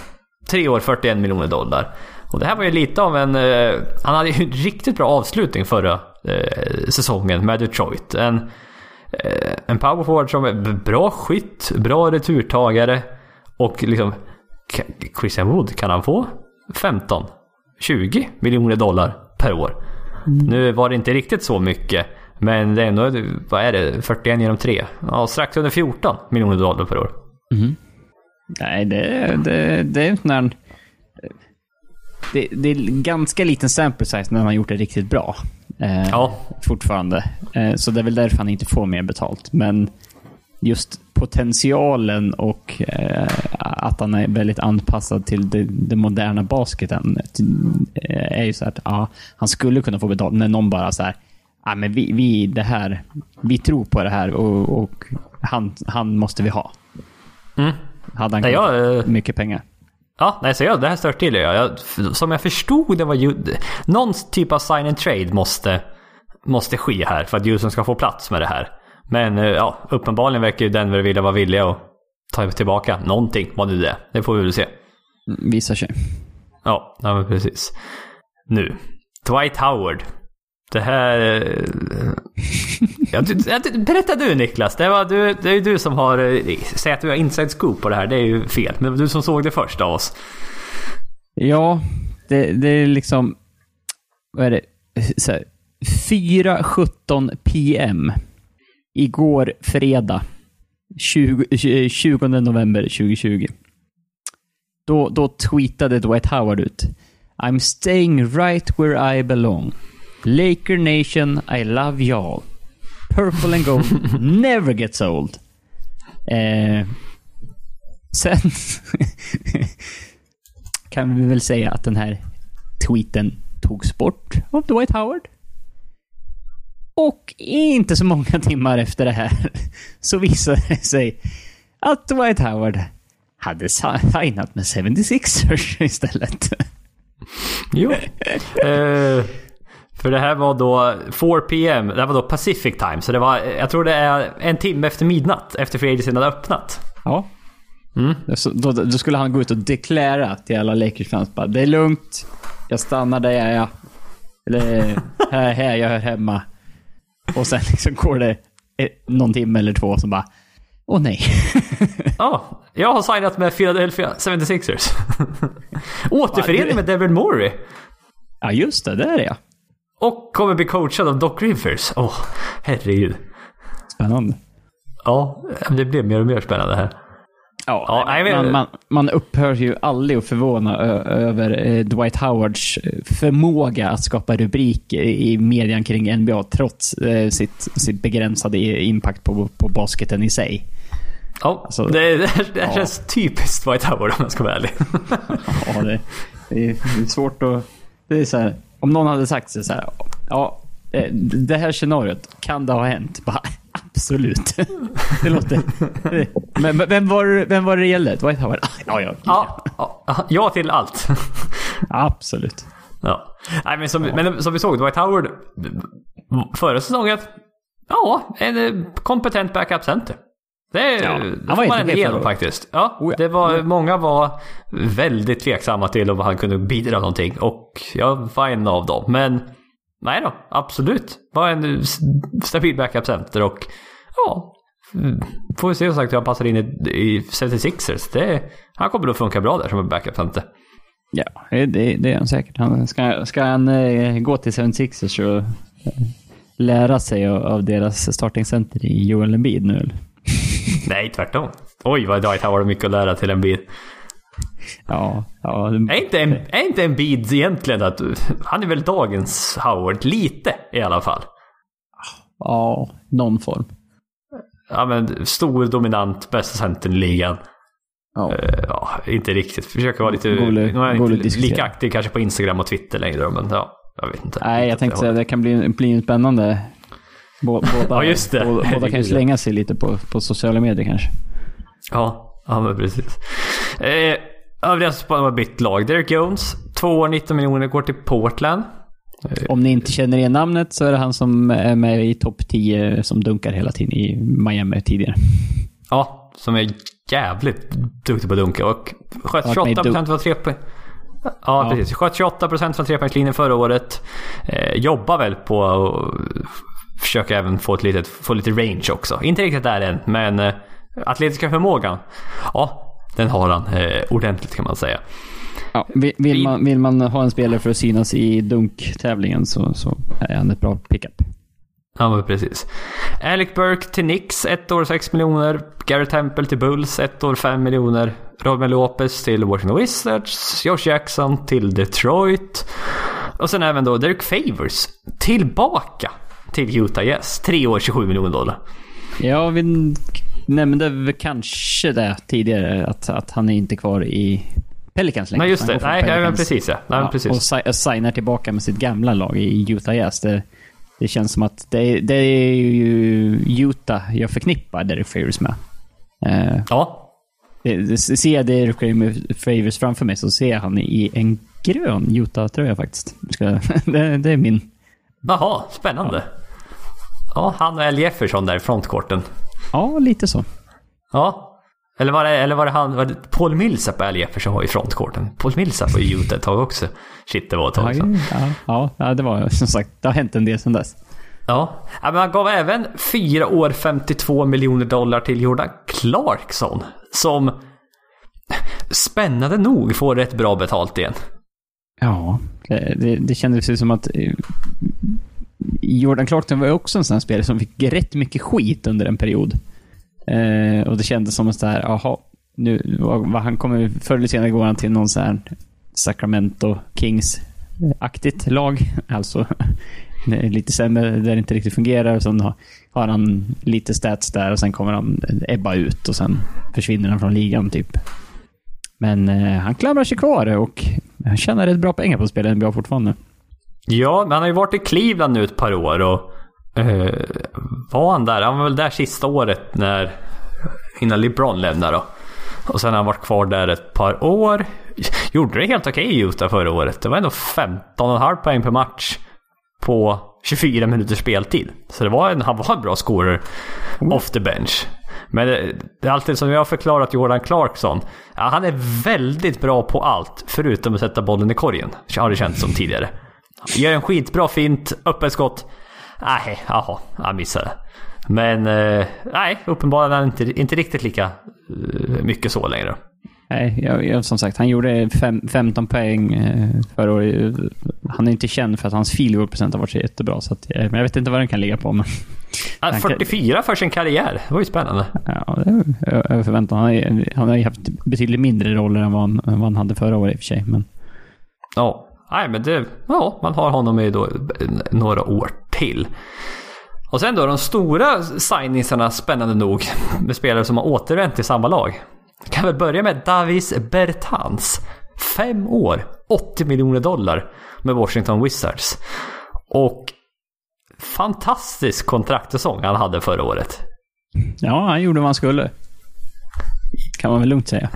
[SPEAKER 1] Tre år, 41 miljoner dollar. Och det här var ju lite av en... Uh, han hade ju en riktigt bra avslutning förra uh, säsongen med Detroit. En Eh, en powerforward som är bra skytt, bra returtagare och liksom Christian Wood, kan han få 15, 20 miljoner dollar per år? Mm. Nu var det inte riktigt så mycket, men det är ändå, vad är det, 41 genom 3? Ja, strax under 14 miljoner dollar per år.
[SPEAKER 2] Mm. Nej, det, det, det är när det, det är ganska liten sample size när man har gjort det riktigt bra. Eh, ja. Fortfarande. Eh, så det är väl därför han inte får mer betalt. Men just potentialen och eh, att han är väldigt anpassad till det, det moderna basketen eh, är ju så att ja, han skulle kunna få betalt när någon bara så här, ja, men vi, vi, det här, vi tror på det här och, och han, han måste vi ha. Mm. Hade han ja, jag, eh, mycket pengar.
[SPEAKER 1] Ja, nej, så jag, det här stört till jag. jag. Som jag förstod det var ju... Någon typ av sign and trade måste, måste ske här för att Houston ska få plats med det här. Men eh, ja, uppenbarligen verkar ju Denver vilja vara villiga att ta tillbaka någonting, vad nu det är. Det får vi väl se.
[SPEAKER 2] Visar sig.
[SPEAKER 1] Ja, ja precis. Nu. Dwight Howard. Det här... Eh, ja, du, berätta du Niklas. Det, var, du, det är ju du som har... Eh, säg att du har inside scoop på det här. Det är ju fel. Men du som såg det först av oss.
[SPEAKER 2] Ja, det, det är liksom... Vad är det? 4.17 PM. Igår fredag. 20, 20 november 2020. Då, då tweetade Dwight Howard ut. I'm staying right where I belong. Laker Nation, I love y'all. Purple and gold never gets old. Eh, sen kan vi väl säga att den här tweeten togs bort av Dwight Howard. Och inte så många timmar efter det här så visade det sig att Dwight Howard hade signat med 76ers istället.
[SPEAKER 1] Jo. Uh, för det här var då 4 PM, det här var då Pacific time. Så det var, jag tror det är en timme efter midnatt, efter Free Agency hade öppnat.
[SPEAKER 2] Ja. Mm. Så, då, då, skulle han gå ut och deklarera till alla Lakers-fans bara, det är lugnt. Jag stannar där jag är. Eller här, här jag hör hemma. Och sen liksom går det någon timme eller två som bara, åh nej.
[SPEAKER 1] Ja, jag har signat med Philadelphia 76ers. Återförening med Devin Morey.
[SPEAKER 2] Ja, just det. Det är det ja.
[SPEAKER 1] Och kommer bli coachad av Doc Rivers. Åh, oh, herregud.
[SPEAKER 2] Spännande.
[SPEAKER 1] Ja, det blir mer och mer spännande här.
[SPEAKER 2] Ja,
[SPEAKER 1] Ja, nej, men-
[SPEAKER 2] man, man, man upphör ju aldrig att förvåna över eh, Dwight Howards eh, förmåga att skapa rubriker i median kring NBA trots eh, sitt, sitt begränsade impact på, på basketen i sig.
[SPEAKER 1] Ja,
[SPEAKER 2] Alltså,
[SPEAKER 1] det, det, det
[SPEAKER 2] ja.
[SPEAKER 1] känns typiskt Dwight Howard om jag ska vara ärlig.
[SPEAKER 2] Ja, det, det, är, det är svårt att... Det är så här, om någon hade sagt så här, ja, eh, det här scenariot, kan det ha hänt? Bara, absolut. Det låter... Men vem var, vem var det det gällde? Dwight Howard? Ja, ja.
[SPEAKER 1] Ja, ja, ja till allt.
[SPEAKER 2] Absolut.
[SPEAKER 1] Ja. Nej, men som, men som vi såg, Dwight Howard förra säsongen. Ja, en eh, kompetent backup center. Det,
[SPEAKER 2] Ja,
[SPEAKER 1] det får man
[SPEAKER 2] inte
[SPEAKER 1] ändå
[SPEAKER 2] förra året.
[SPEAKER 1] faktiskt. Ja,
[SPEAKER 2] Oh ja.
[SPEAKER 1] det var, många var väldigt tveksamma till om han kunde bidra någonting. Och jag var en av dem. Men nej då, absolut. Var en stabil backup center och ja. Får vi se som sagt hur han passar in i, i 76ers. Det, han kommer nog funka bra där som en backup center.
[SPEAKER 2] Ja, det, det är han säkert. Han, ska, ska han eh, gå till 76ers och eh, lära sig av, av deras startingcenter i Joel Embiid nu? eller?
[SPEAKER 1] Nej, tvärtom. Oj, vad Dwight Howard har mycket att lära till en bid.
[SPEAKER 2] Ja, ja.
[SPEAKER 1] Är inte en, är inte en bid egentligen att han är väl dagens Howard? Lite i alla fall.
[SPEAKER 2] Ja, någon form.
[SPEAKER 1] Ja men stor, dominant, bästa centern i ligan.
[SPEAKER 2] Ja.
[SPEAKER 1] Eh, Ja, inte riktigt. Försöker vara lite... Nu är
[SPEAKER 2] det
[SPEAKER 1] inte
[SPEAKER 2] att
[SPEAKER 1] lika aktiv kanske på Instagram och Twitter längre men ja, jag vet inte.
[SPEAKER 2] Nej, jag tänkte säga
[SPEAKER 1] det
[SPEAKER 2] det kan bli, bli spännande. Bå- Båda,
[SPEAKER 1] Ja, just det.
[SPEAKER 2] Båda, båda kan slänga sig lite på, på sociala medier kanske.
[SPEAKER 1] Ja, ja men precis. Eh, övriga som har bytt lag. Derek Jones, 2 år 19 miljoner går till Portland.
[SPEAKER 2] Om ni inte känner igen namnet så är det han som är med i topp 10 som dunkar hela tiden i Miami tidigare.
[SPEAKER 1] Ja, som är jävligt duktig på att dunka och sköt
[SPEAKER 2] Varit med i
[SPEAKER 1] 28% från tre poäng. Ja,
[SPEAKER 2] Ja.
[SPEAKER 1] precis. Sköt 28% från trepoängslinjen förra året. Eh, jobbar väl på att försöka även få, ett litet, få lite range också. Inte riktigt där än, men eh, atletiska förmågan. Ja, den har han eh, ordentligt kan man säga.
[SPEAKER 2] Ja, vill, man, vill man ha en spelare för att synas i dunktävlingen så, så är han ett bra pickup.
[SPEAKER 1] Ja, men precis. Alec Burke till Knicks, ett år 6 miljoner. Garrett Temple till Bulls, ett år 5 miljoner. Robin Lopez till Washington Wizards. Josh Jackson till Detroit. Och sen även då Derek Favors tillbaka till Utah Jazz. Tre år 27 miljoner dollar.
[SPEAKER 2] Ja, vi nämnde kanske det tidigare, att, att han är inte kvar i Pelicans längre.
[SPEAKER 1] Nej, just det. Nej, ja, men precis ja. Nej,
[SPEAKER 2] Ja,
[SPEAKER 1] precis.
[SPEAKER 2] och si- signar tillbaka med sitt gamla lag i Utah Jazz. Det, det känns som att det, det är ju Utah jag förknippar Derek Favors med. Eh,
[SPEAKER 1] Ja.
[SPEAKER 2] det, ser jag Derek Favors framför mig så ser jag han i en grön Utah-tröja faktiskt. Det, det är min.
[SPEAKER 1] Jaha, spännande. Ja, han och Al Jefferson där i frontcourten.
[SPEAKER 2] Ja, lite så.
[SPEAKER 1] Ja. Eller var det, eller var det han, var det Paul Millsap Al Jefferson var i frontcourten? Paul Millsap var i Utah ett tag också. Shit, det var ett tag
[SPEAKER 2] Ja,
[SPEAKER 1] sedan.
[SPEAKER 2] ja, ja, det var som sagt, det har hänt en del sedan dess.
[SPEAKER 1] Ja. men han gav även 4 år 52 miljoner dollar till Jordan Clarkson. Som spännande nog får rätt bra betalt igen.
[SPEAKER 2] Ja, det, det, det kändes ju som att eh, Jordan Clarkson var ju också en sån här spelare som fick rätt mycket skit under en period. Eh, och det kändes som att så här, jaha, nu, vad, vad han kommer, förr eller senare går han till någon sån här Sacramento Kings-aktigt lag. Alltså lite sämre, där det inte riktigt fungerar. Och sen har, har han lite stats där och sen kommer han ebba ut och sen försvinner han från ligan typ. Men eh, han klamrar sig kvar och han tjänar rätt bra pengar på att spela NBA fortfarande.
[SPEAKER 1] Ja, men han har ju varit i Cleveland nu ett par år och eh, var han där? Han var väl där sista året när innan LeBron lämnade då. Och sen har han varit kvar där ett par år. Gjorde det helt okej i Utah förra året. Det var ändå 15,5 poäng per match på 24 minuters speltid. Så det var en, han var en bra scorer off the bench. Men det, det är alltid som jag har förklarat Jordan Clarkson. Ja, han är väldigt bra på allt förutom att sätta bollen i korgen. Har det känts som tidigare. Gör en skitbra fint, öppet skott. Nej, jaha, han missade. Men eh, nej, uppenbarligen är inte, inte riktigt lika eh, mycket så längre.
[SPEAKER 2] Nej, jag, jag, som sagt, han gjorde fem, 15 poäng eh, förra året. Han är inte känd för att hans field procent har varit så jättebra. Så att, men jag vet inte vad den kan ligga på. Men,
[SPEAKER 1] Ja,
[SPEAKER 2] Han kan-
[SPEAKER 1] 44 för sin karriär. Det var ju spännande.
[SPEAKER 2] ja, det över förväntan. Han, han har ju haft betydligt mindre roller än vad han, vad han hade förra året i och för sig. Men,
[SPEAKER 1] Ja, nej men det... Ja, man har honom i då några år till. Och sen då de stora signingsarna, spännande nog, med spelare som har återvänt till samma lag. Kan väl börja med Davis Bertans. Fem år, 80 miljoner dollar med Washington Wizards. Och fantastisk kontraktsäsong han hade förra året.
[SPEAKER 2] ja, han gjorde vad han skulle. Kan man väl lugnt säga.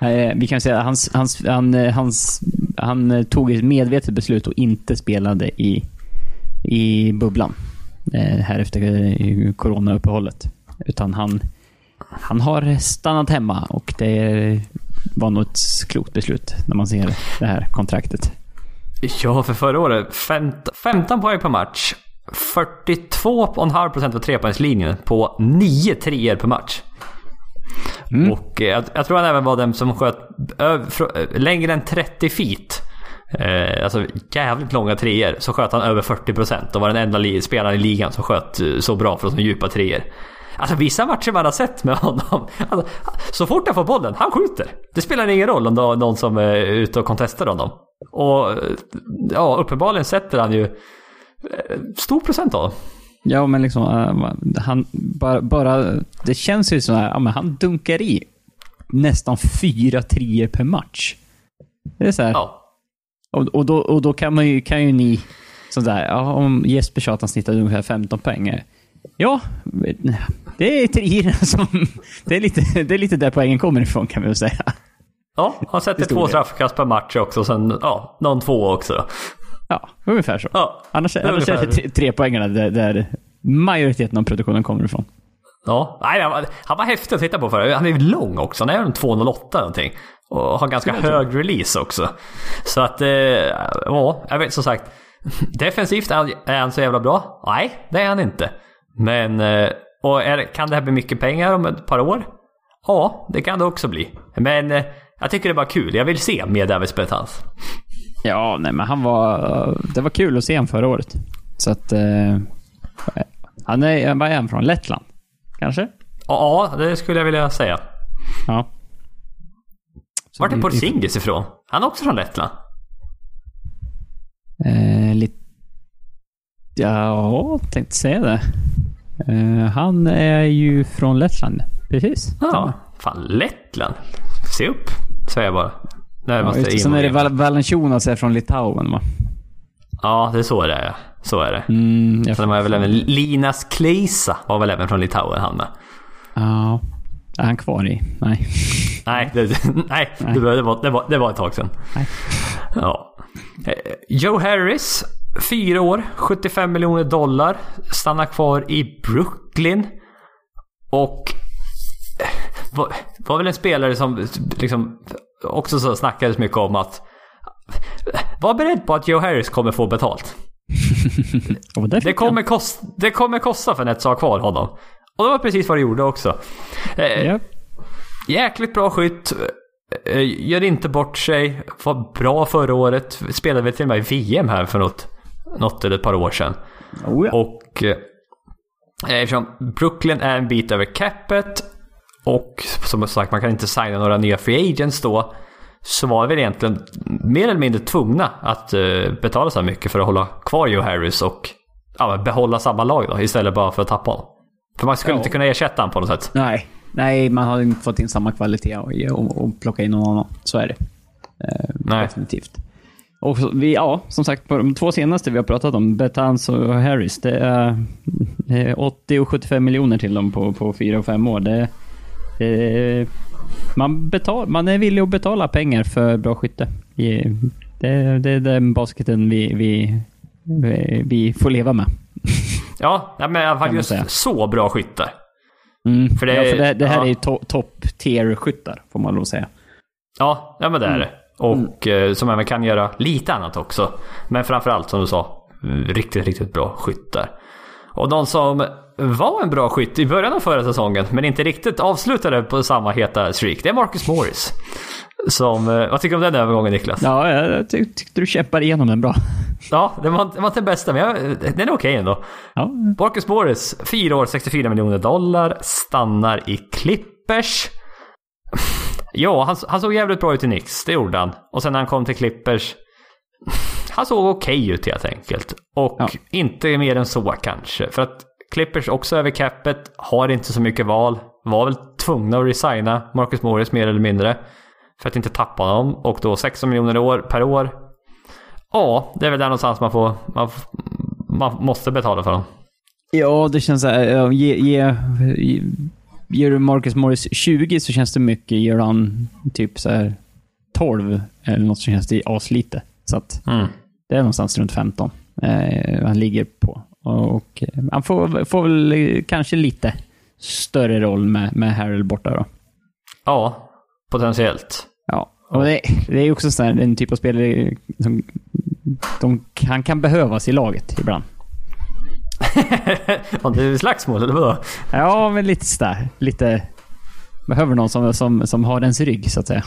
[SPEAKER 2] Eh, vi kan säga att hans, hans, han, eh, hans, han eh, tog ett medvetet beslut och inte spelade i, i bubblan. Här efter coronauppehållet. Utan han, han har stannat hemma och det var nog ett klokt beslut när man ser det här kontraktet.
[SPEAKER 1] Ja, för förra året 15, 15 poäng per match. 42,5% på trepoängslinjen på 9 treor per match. Mm. Och eh, jag, jag tror han även var den som sköt ö, fr- eh, längre än 30 feet. Eh, alltså jävligt långa treor. Så sköt han över 40% och var den enda li- spelaren i ligan som sköt eh, så bra från så djupa treor. Alltså vissa matcher man har sett med honom. Alltså, så fort han får bollen, han skjuter. Det spelar ingen roll om det är någon som är ute och contestar honom. Och ja, uppenbarligen sätter han ju stor procent av dem.
[SPEAKER 2] Ja, men liksom, eh, han bara, bara, det känns ju så här, ja, men han dunkar i nästan fyra treor per match. Det är så här,
[SPEAKER 1] Ja.
[SPEAKER 2] och, och, då, och då kan, man ju, kan ju ni, sådär, ja, om Jesper sa att han snittade ungefär 15 poäng. Ja, det är treorna som, det är, lite, det är lite där poängen kommer ifrån kan vi väl säga.
[SPEAKER 1] Ja, han sätter två straffkast per match också. Sen ja, någon två också.
[SPEAKER 2] Ja, ungefär så.
[SPEAKER 1] Ja,
[SPEAKER 2] Annars, annars
[SPEAKER 1] ungefär.
[SPEAKER 2] är det tre, poängarna där, där majoriteten av produktionen kommer ifrån.
[SPEAKER 1] Ja, nej, han, var, han var häftig att titta på för Han är lång också. Han är väl 2,08 någonting. Och har ganska hög release också. Så att, eh, ja, jag vet som sagt. Defensivt, är han- är så jävla bra? Nej, det är han inte. Men, eh, och är, kan det här bli mycket pengar om ett par år? Ja, det kan det också bli. Men eh, jag tycker det är bara kul. Jag vill se mer Davis Bertans.
[SPEAKER 2] Ja, nej men han var... Det var kul att se honom förra året. Så att... Eh, han är, vad är från? Lettland? Kanske?
[SPEAKER 1] Ja, det skulle jag vilja säga.
[SPEAKER 2] Ja. Så
[SPEAKER 1] Vart är Porzingis ifrån? Han är också från Lettland.
[SPEAKER 2] Eh, lite... Ja, tänkte säga det. Eh, han är ju från Lettland. Precis.
[SPEAKER 1] Ja, fan Lettland. Se upp, säger jag bara. Där
[SPEAKER 2] Ja, Sen är det. Val- Valenciunas är från Litauen va?
[SPEAKER 1] Ja, det är så det är. Så är det.
[SPEAKER 2] Mm, jag
[SPEAKER 1] Sen var jag väl även Linas Kleisa var väl även från Litauen han med.
[SPEAKER 2] Ja. Är han kvar i? Nej.
[SPEAKER 1] Nej, det, nej, Det, var, det, var, det, var, det var ett tag sedan.
[SPEAKER 2] Nej.
[SPEAKER 1] Ja. Eh, Joe Harris, fyra år, 75 miljoner dollar. Stannar kvar i Brooklyn. Och eh, var, var väl en spelare som liksom också så snackades mycket om att var beredd på att Joe Harris kommer få betalt. Det kommer, kost, det kommer kosta för Nets att ha kvar honom. Och det var precis vad det gjorde också. Eh.
[SPEAKER 2] Ja.
[SPEAKER 1] Jäkligt bra skytt. Eh, Gör inte bort sig. Var bra förra året. Spelade väl till och med i VM här för något, något eller ett par år sedan.
[SPEAKER 2] Oh, ja.
[SPEAKER 1] Och eh, eftersom Brooklyn är en bit över capet och som sagt man kan inte signa några nya free agents då. Så var vi väl egentligen mer eller mindre tvungna att eh, betala så här mycket för att hålla kvar Joe Harris och ja, behålla samma lag då istället bara för att tappa honom. För man skulle
[SPEAKER 2] Ja.
[SPEAKER 1] inte kunna ersätta honom på något sätt.
[SPEAKER 2] Nej. Nej, man har inte fått in samma kvalitet och, och, och plocka in någon annan. Så är det. Eh,
[SPEAKER 1] Nej.
[SPEAKER 2] Definitivt. Och vi, ja, som sagt, på de två senaste vi har pratat om, Betans och Harris, det är, det är 80 och 75 miljoner till dem på, på fyra och fem år. Det, det, man, betal, man är villig att betala pengar för bra skytte. Det, det är den basketen vi, vi, vi, får leva med.
[SPEAKER 1] Ja, men
[SPEAKER 2] säga.
[SPEAKER 1] så bra skyttar.
[SPEAKER 2] Mm.
[SPEAKER 1] För det-
[SPEAKER 2] ja, för det, det här
[SPEAKER 1] ja.
[SPEAKER 2] är ju to, top tier-skyttar, får man lov säga.
[SPEAKER 1] Ja, ja men det är
[SPEAKER 2] Mm.
[SPEAKER 1] det. Och eh, som även kan göra lite annat också. Men framförallt som du sa, riktigt, riktigt bra skyttar. Och de som var en bra skytt i början av förra säsongen, men inte riktigt avslutade på samma heta streak. Det är Marcus Morris. Som, eh, vad tycker du om den övergången Niklas?
[SPEAKER 2] Ja, jag ty tyckte du kämpade igenom den bra.
[SPEAKER 1] Ja, det var, det var inte den bästa, men jag, den är okej ändå.
[SPEAKER 2] Ja.
[SPEAKER 1] Marcus Morris, 4 år, 64 miljoner dollar, stannar i Clippers. Ja, han, han såg jävligt bra ut i Knicks, det gjorde han. Och sen när han kom till Clippers, han såg okej ut helt enkelt. Och
[SPEAKER 2] Ja.
[SPEAKER 1] inte mer än så kanske. För att Clippers också över capet, har inte så mycket val. Var väl tvungna att resigna Marcus Morris mer eller mindre. För att inte tappa honom. Och då 16 miljoner år, per år. Ja, det är väl där någonstans man får... Man, man måste betala för dem.
[SPEAKER 2] Ja, det känns så här, ge, ge, ge, ger du Marcus Morris 20 så känns det mycket. Ger han typ så här 12 eller något så känns det aslite. Så att
[SPEAKER 1] Mm.
[SPEAKER 2] det är någonstans runt 15 eh, han ligger på. Och eh, han får, får väl eh, kanske lite större roll med, med Harold borta då.
[SPEAKER 1] Ja, potentiellt.
[SPEAKER 2] Ja, och det, det är också så här, en typ av spelare som de, han kan behövas i laget ibland.
[SPEAKER 1] Om det är slagsmål eller vadå?
[SPEAKER 2] Ja, men lite sådär. Lite... Behöver någon som, som, som har ens rygg, så att säga.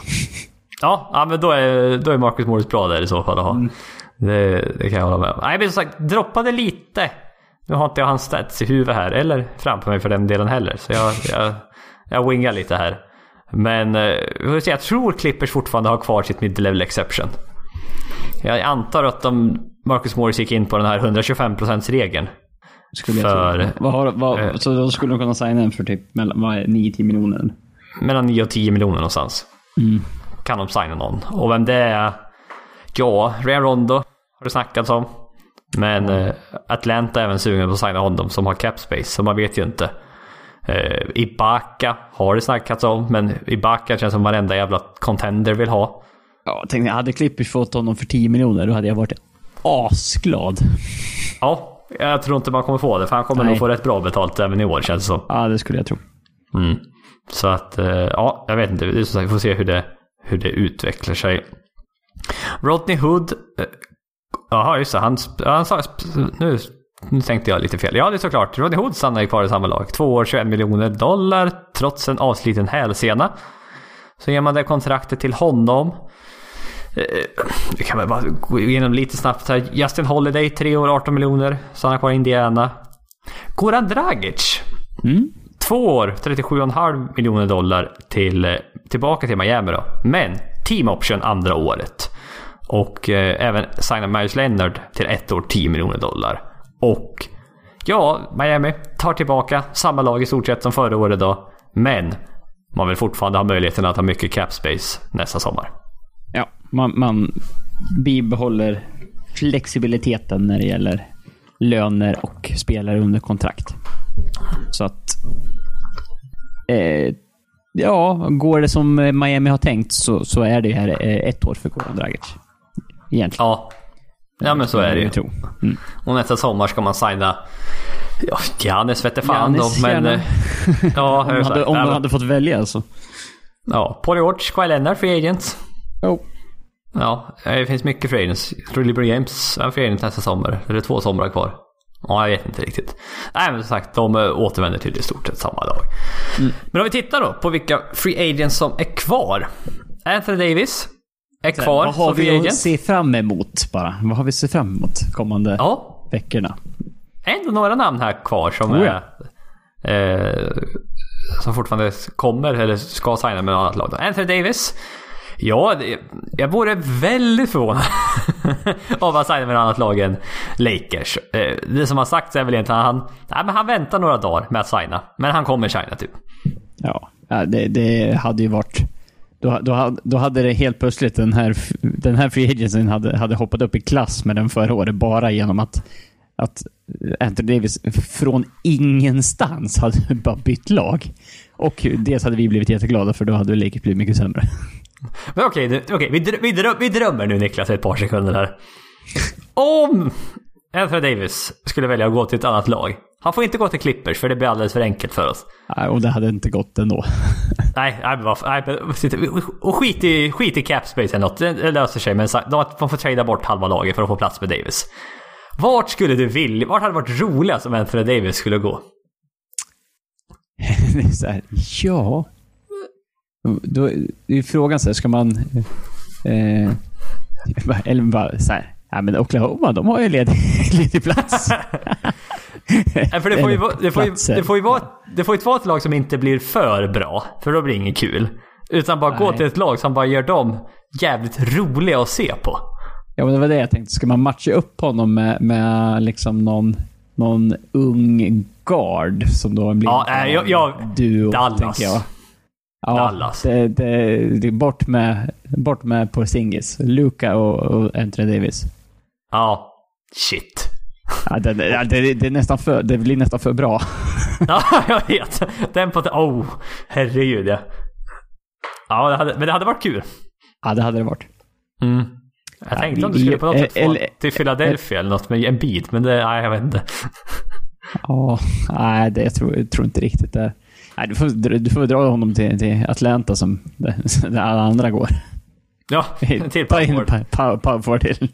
[SPEAKER 1] Ja, ja men då är, då är Marcus Morris bra där i så fall att ha. Det, det kan jag hålla med om. Nej men som sagt, droppade lite. Nu har inte jag hans stats i huvudet här, eller framför mig för den delen heller. Så jag, jag, jag wingar lite här. Men eh, jag tror Clippers fortfarande har kvar sitt mid-level exception. Jag antar att de, Marcus Morris gick in på den här 125%-regeln.
[SPEAKER 2] Skulle jag
[SPEAKER 1] För-
[SPEAKER 2] tro. Vad har, vad,
[SPEAKER 1] eh,
[SPEAKER 2] så då skulle de kunna signa en för typ mellan, vad är det, 9-10 miljoner?
[SPEAKER 1] Mellan 9 och 10 miljoner någonstans.
[SPEAKER 2] Mm.
[SPEAKER 1] kan de signa någon. Och vem det är? Ja, Ryan Rondo har det snackats om. Men eh, Atlanta är även sugen på att signa honom som har cap space, så man vet ju inte. Eh, Ibaka har det snackats om, men Ibaka känns som varenda jävla contender vill ha.
[SPEAKER 2] Ja, tänkte jag hade Clippers fått honom för 10 miljoner, då hade jag varit asglad.
[SPEAKER 1] Ja, jag tror inte man kommer få det, för han kommer
[SPEAKER 2] Nej.
[SPEAKER 1] nog få rätt bra betalt även i år känns det som.
[SPEAKER 2] Ja, det skulle jag tro.
[SPEAKER 1] Mm. Så att, eh, ja, jag vet inte. Vi får se hur det, hur det utvecklar sig. Rodney Hood. Jaha, just det. Han, han sa... Nu, nu tänkte jag lite fel. Ja, det är såklart. Rodney Hood stannar ju kvar i samma lag. Två år, 21 miljoner dollar. Trots en avsliten hälsena. Så ger man det kontraktet till honom. Eh, Vi kan väl bara gå igenom lite snabbt här. Justin Holiday, tre år, 18 miljoner. Stannar kvar i Indiana. Goran Dragic.
[SPEAKER 2] Mm.
[SPEAKER 1] Två år, 37,5 miljoner dollar till, eh, tillbaka till Miami då. Men team option andra året. Och eh, även signa Myers Leonard till ett år, 10 miljoner dollar. Och ja, Miami tar tillbaka samma lag i stort sett som förra året då. Men man vill fortfarande ha möjligheten att ha mycket cap space nästa sommar.
[SPEAKER 2] Ja, man, man bibehåller flexibiliteten när det gäller löner och spelare under kontrakt. Så att... Eh, ja, går det som Miami har tänkt så, så är det här eh, ett år för Goran Dragic. Egentligen.
[SPEAKER 1] Ja, ja men så är det ju.
[SPEAKER 2] Mm.
[SPEAKER 1] Och nästa sommar ska man signa Ja, Giannis vete fan
[SPEAKER 2] Giannis,
[SPEAKER 1] då, men...
[SPEAKER 2] gärna.
[SPEAKER 1] eh, ja,
[SPEAKER 2] Om, de hade, om de hade fått välja alltså.
[SPEAKER 1] Ja, Paul George, Kawhi Leonard, free agent.
[SPEAKER 2] Oh.
[SPEAKER 1] Ja, det finns mycket free agents. Jag tror LeBron James är free agent nästa sommar. Eller två somrar kvar. Ja, jag vet inte riktigt. Nej, men som sagt, de eh, återvänder till i stort sett samma lag. Men om vi tittar då på vilka free agents som är kvar. Anthony Davis är kvar
[SPEAKER 2] Vad har vi att se fram emot bara? Vad har vi att se fram emot kommande
[SPEAKER 1] Ja,
[SPEAKER 2] veckorna?
[SPEAKER 1] ändå några namn här kvar som
[SPEAKER 2] Oh,
[SPEAKER 1] är... Eh, som fortfarande kommer eller ska signa med något annat lag. Då. Anthony Davis. Ja, jag vore väldigt förvånad av att signa med något annat lag än Lakers. Eh, det som har sagts är väl egentligen att han, nej, men han väntar några dagar med att signa. Men han kommer signa typ.
[SPEAKER 2] Ja, ja det, det hade ju varit... Då, då, hade- då hade det helt plötsligt den här, den här free agency hade, hade hoppat upp i klass med den förra året bara genom att, att Anthony Davis från ingenstans hade bara bytt lag. Och dels hade vi blivit jätteglada för då hade Lakers blivit mycket sämre.
[SPEAKER 1] Men okej, okay, okay, vi, dröm, vi, dröm, vi drömmer nu Niklas ett par sekunder här. Om Anthony Davis skulle välja att gå till ett annat lag. Han får inte gå till Clippers för det blir alldeles för enkelt för oss.
[SPEAKER 2] Nej, Och det hade inte gått ändå.
[SPEAKER 1] Nej, nej, varför- nej och skit i, skit i cap space eller något. Det löser sig. Men de de får trada bort halva laget för att få plats med Davis. Vart skulle du vilja... Vart hade det varit roligast om Anthony Davis skulle gå?
[SPEAKER 2] det är så här, ja. Då är frågan så här, ska man... Eh, eller bara så här, ja men Oklahoma, de har ju ledig, ledig plats.
[SPEAKER 1] Nej, för det får, ju, vara- det, får ju, det, får ju vara, det får ju inte vara ett lag som inte blir för bra, för då blir det inget kul. Utan bara gå
[SPEAKER 2] Nej.
[SPEAKER 1] till ett lag som bara gör dem jävligt roliga att se på.
[SPEAKER 2] Ja, men det var det jag tänkte. Ska man matcha upp honom med, med liksom någon, någon ung guard som då blir
[SPEAKER 1] Ja, nej, jag- jag-
[SPEAKER 2] duo,
[SPEAKER 1] Dallas.
[SPEAKER 2] tänker jag. Ja,
[SPEAKER 1] Dallas.
[SPEAKER 2] Det, det, det är bort med, bort med Porzingis. Luka och, och Anthony Davis.
[SPEAKER 1] Ja, shit.
[SPEAKER 2] Ja, det, det, det, det, är nästan för, det blir nästan för bra.
[SPEAKER 1] Ja, jag vet. Den på... Oh, herregud ja. Ja, det hade, men det hade varit kul.
[SPEAKER 2] Ja, det hade det varit.
[SPEAKER 1] Mm. Jag
[SPEAKER 2] Ja,
[SPEAKER 1] tänkte om du skulle på något sätt få
[SPEAKER 2] eller-
[SPEAKER 1] till Philadelphia eller något med en bit, men det... Nej, jag vet inte.
[SPEAKER 2] Ja, nej, det, jag, tror, jag tror inte riktigt det. Nej, du, får, du får dra honom till, till Atlanta som där alla andra går.
[SPEAKER 1] Ja, till
[SPEAKER 2] Ta in power till.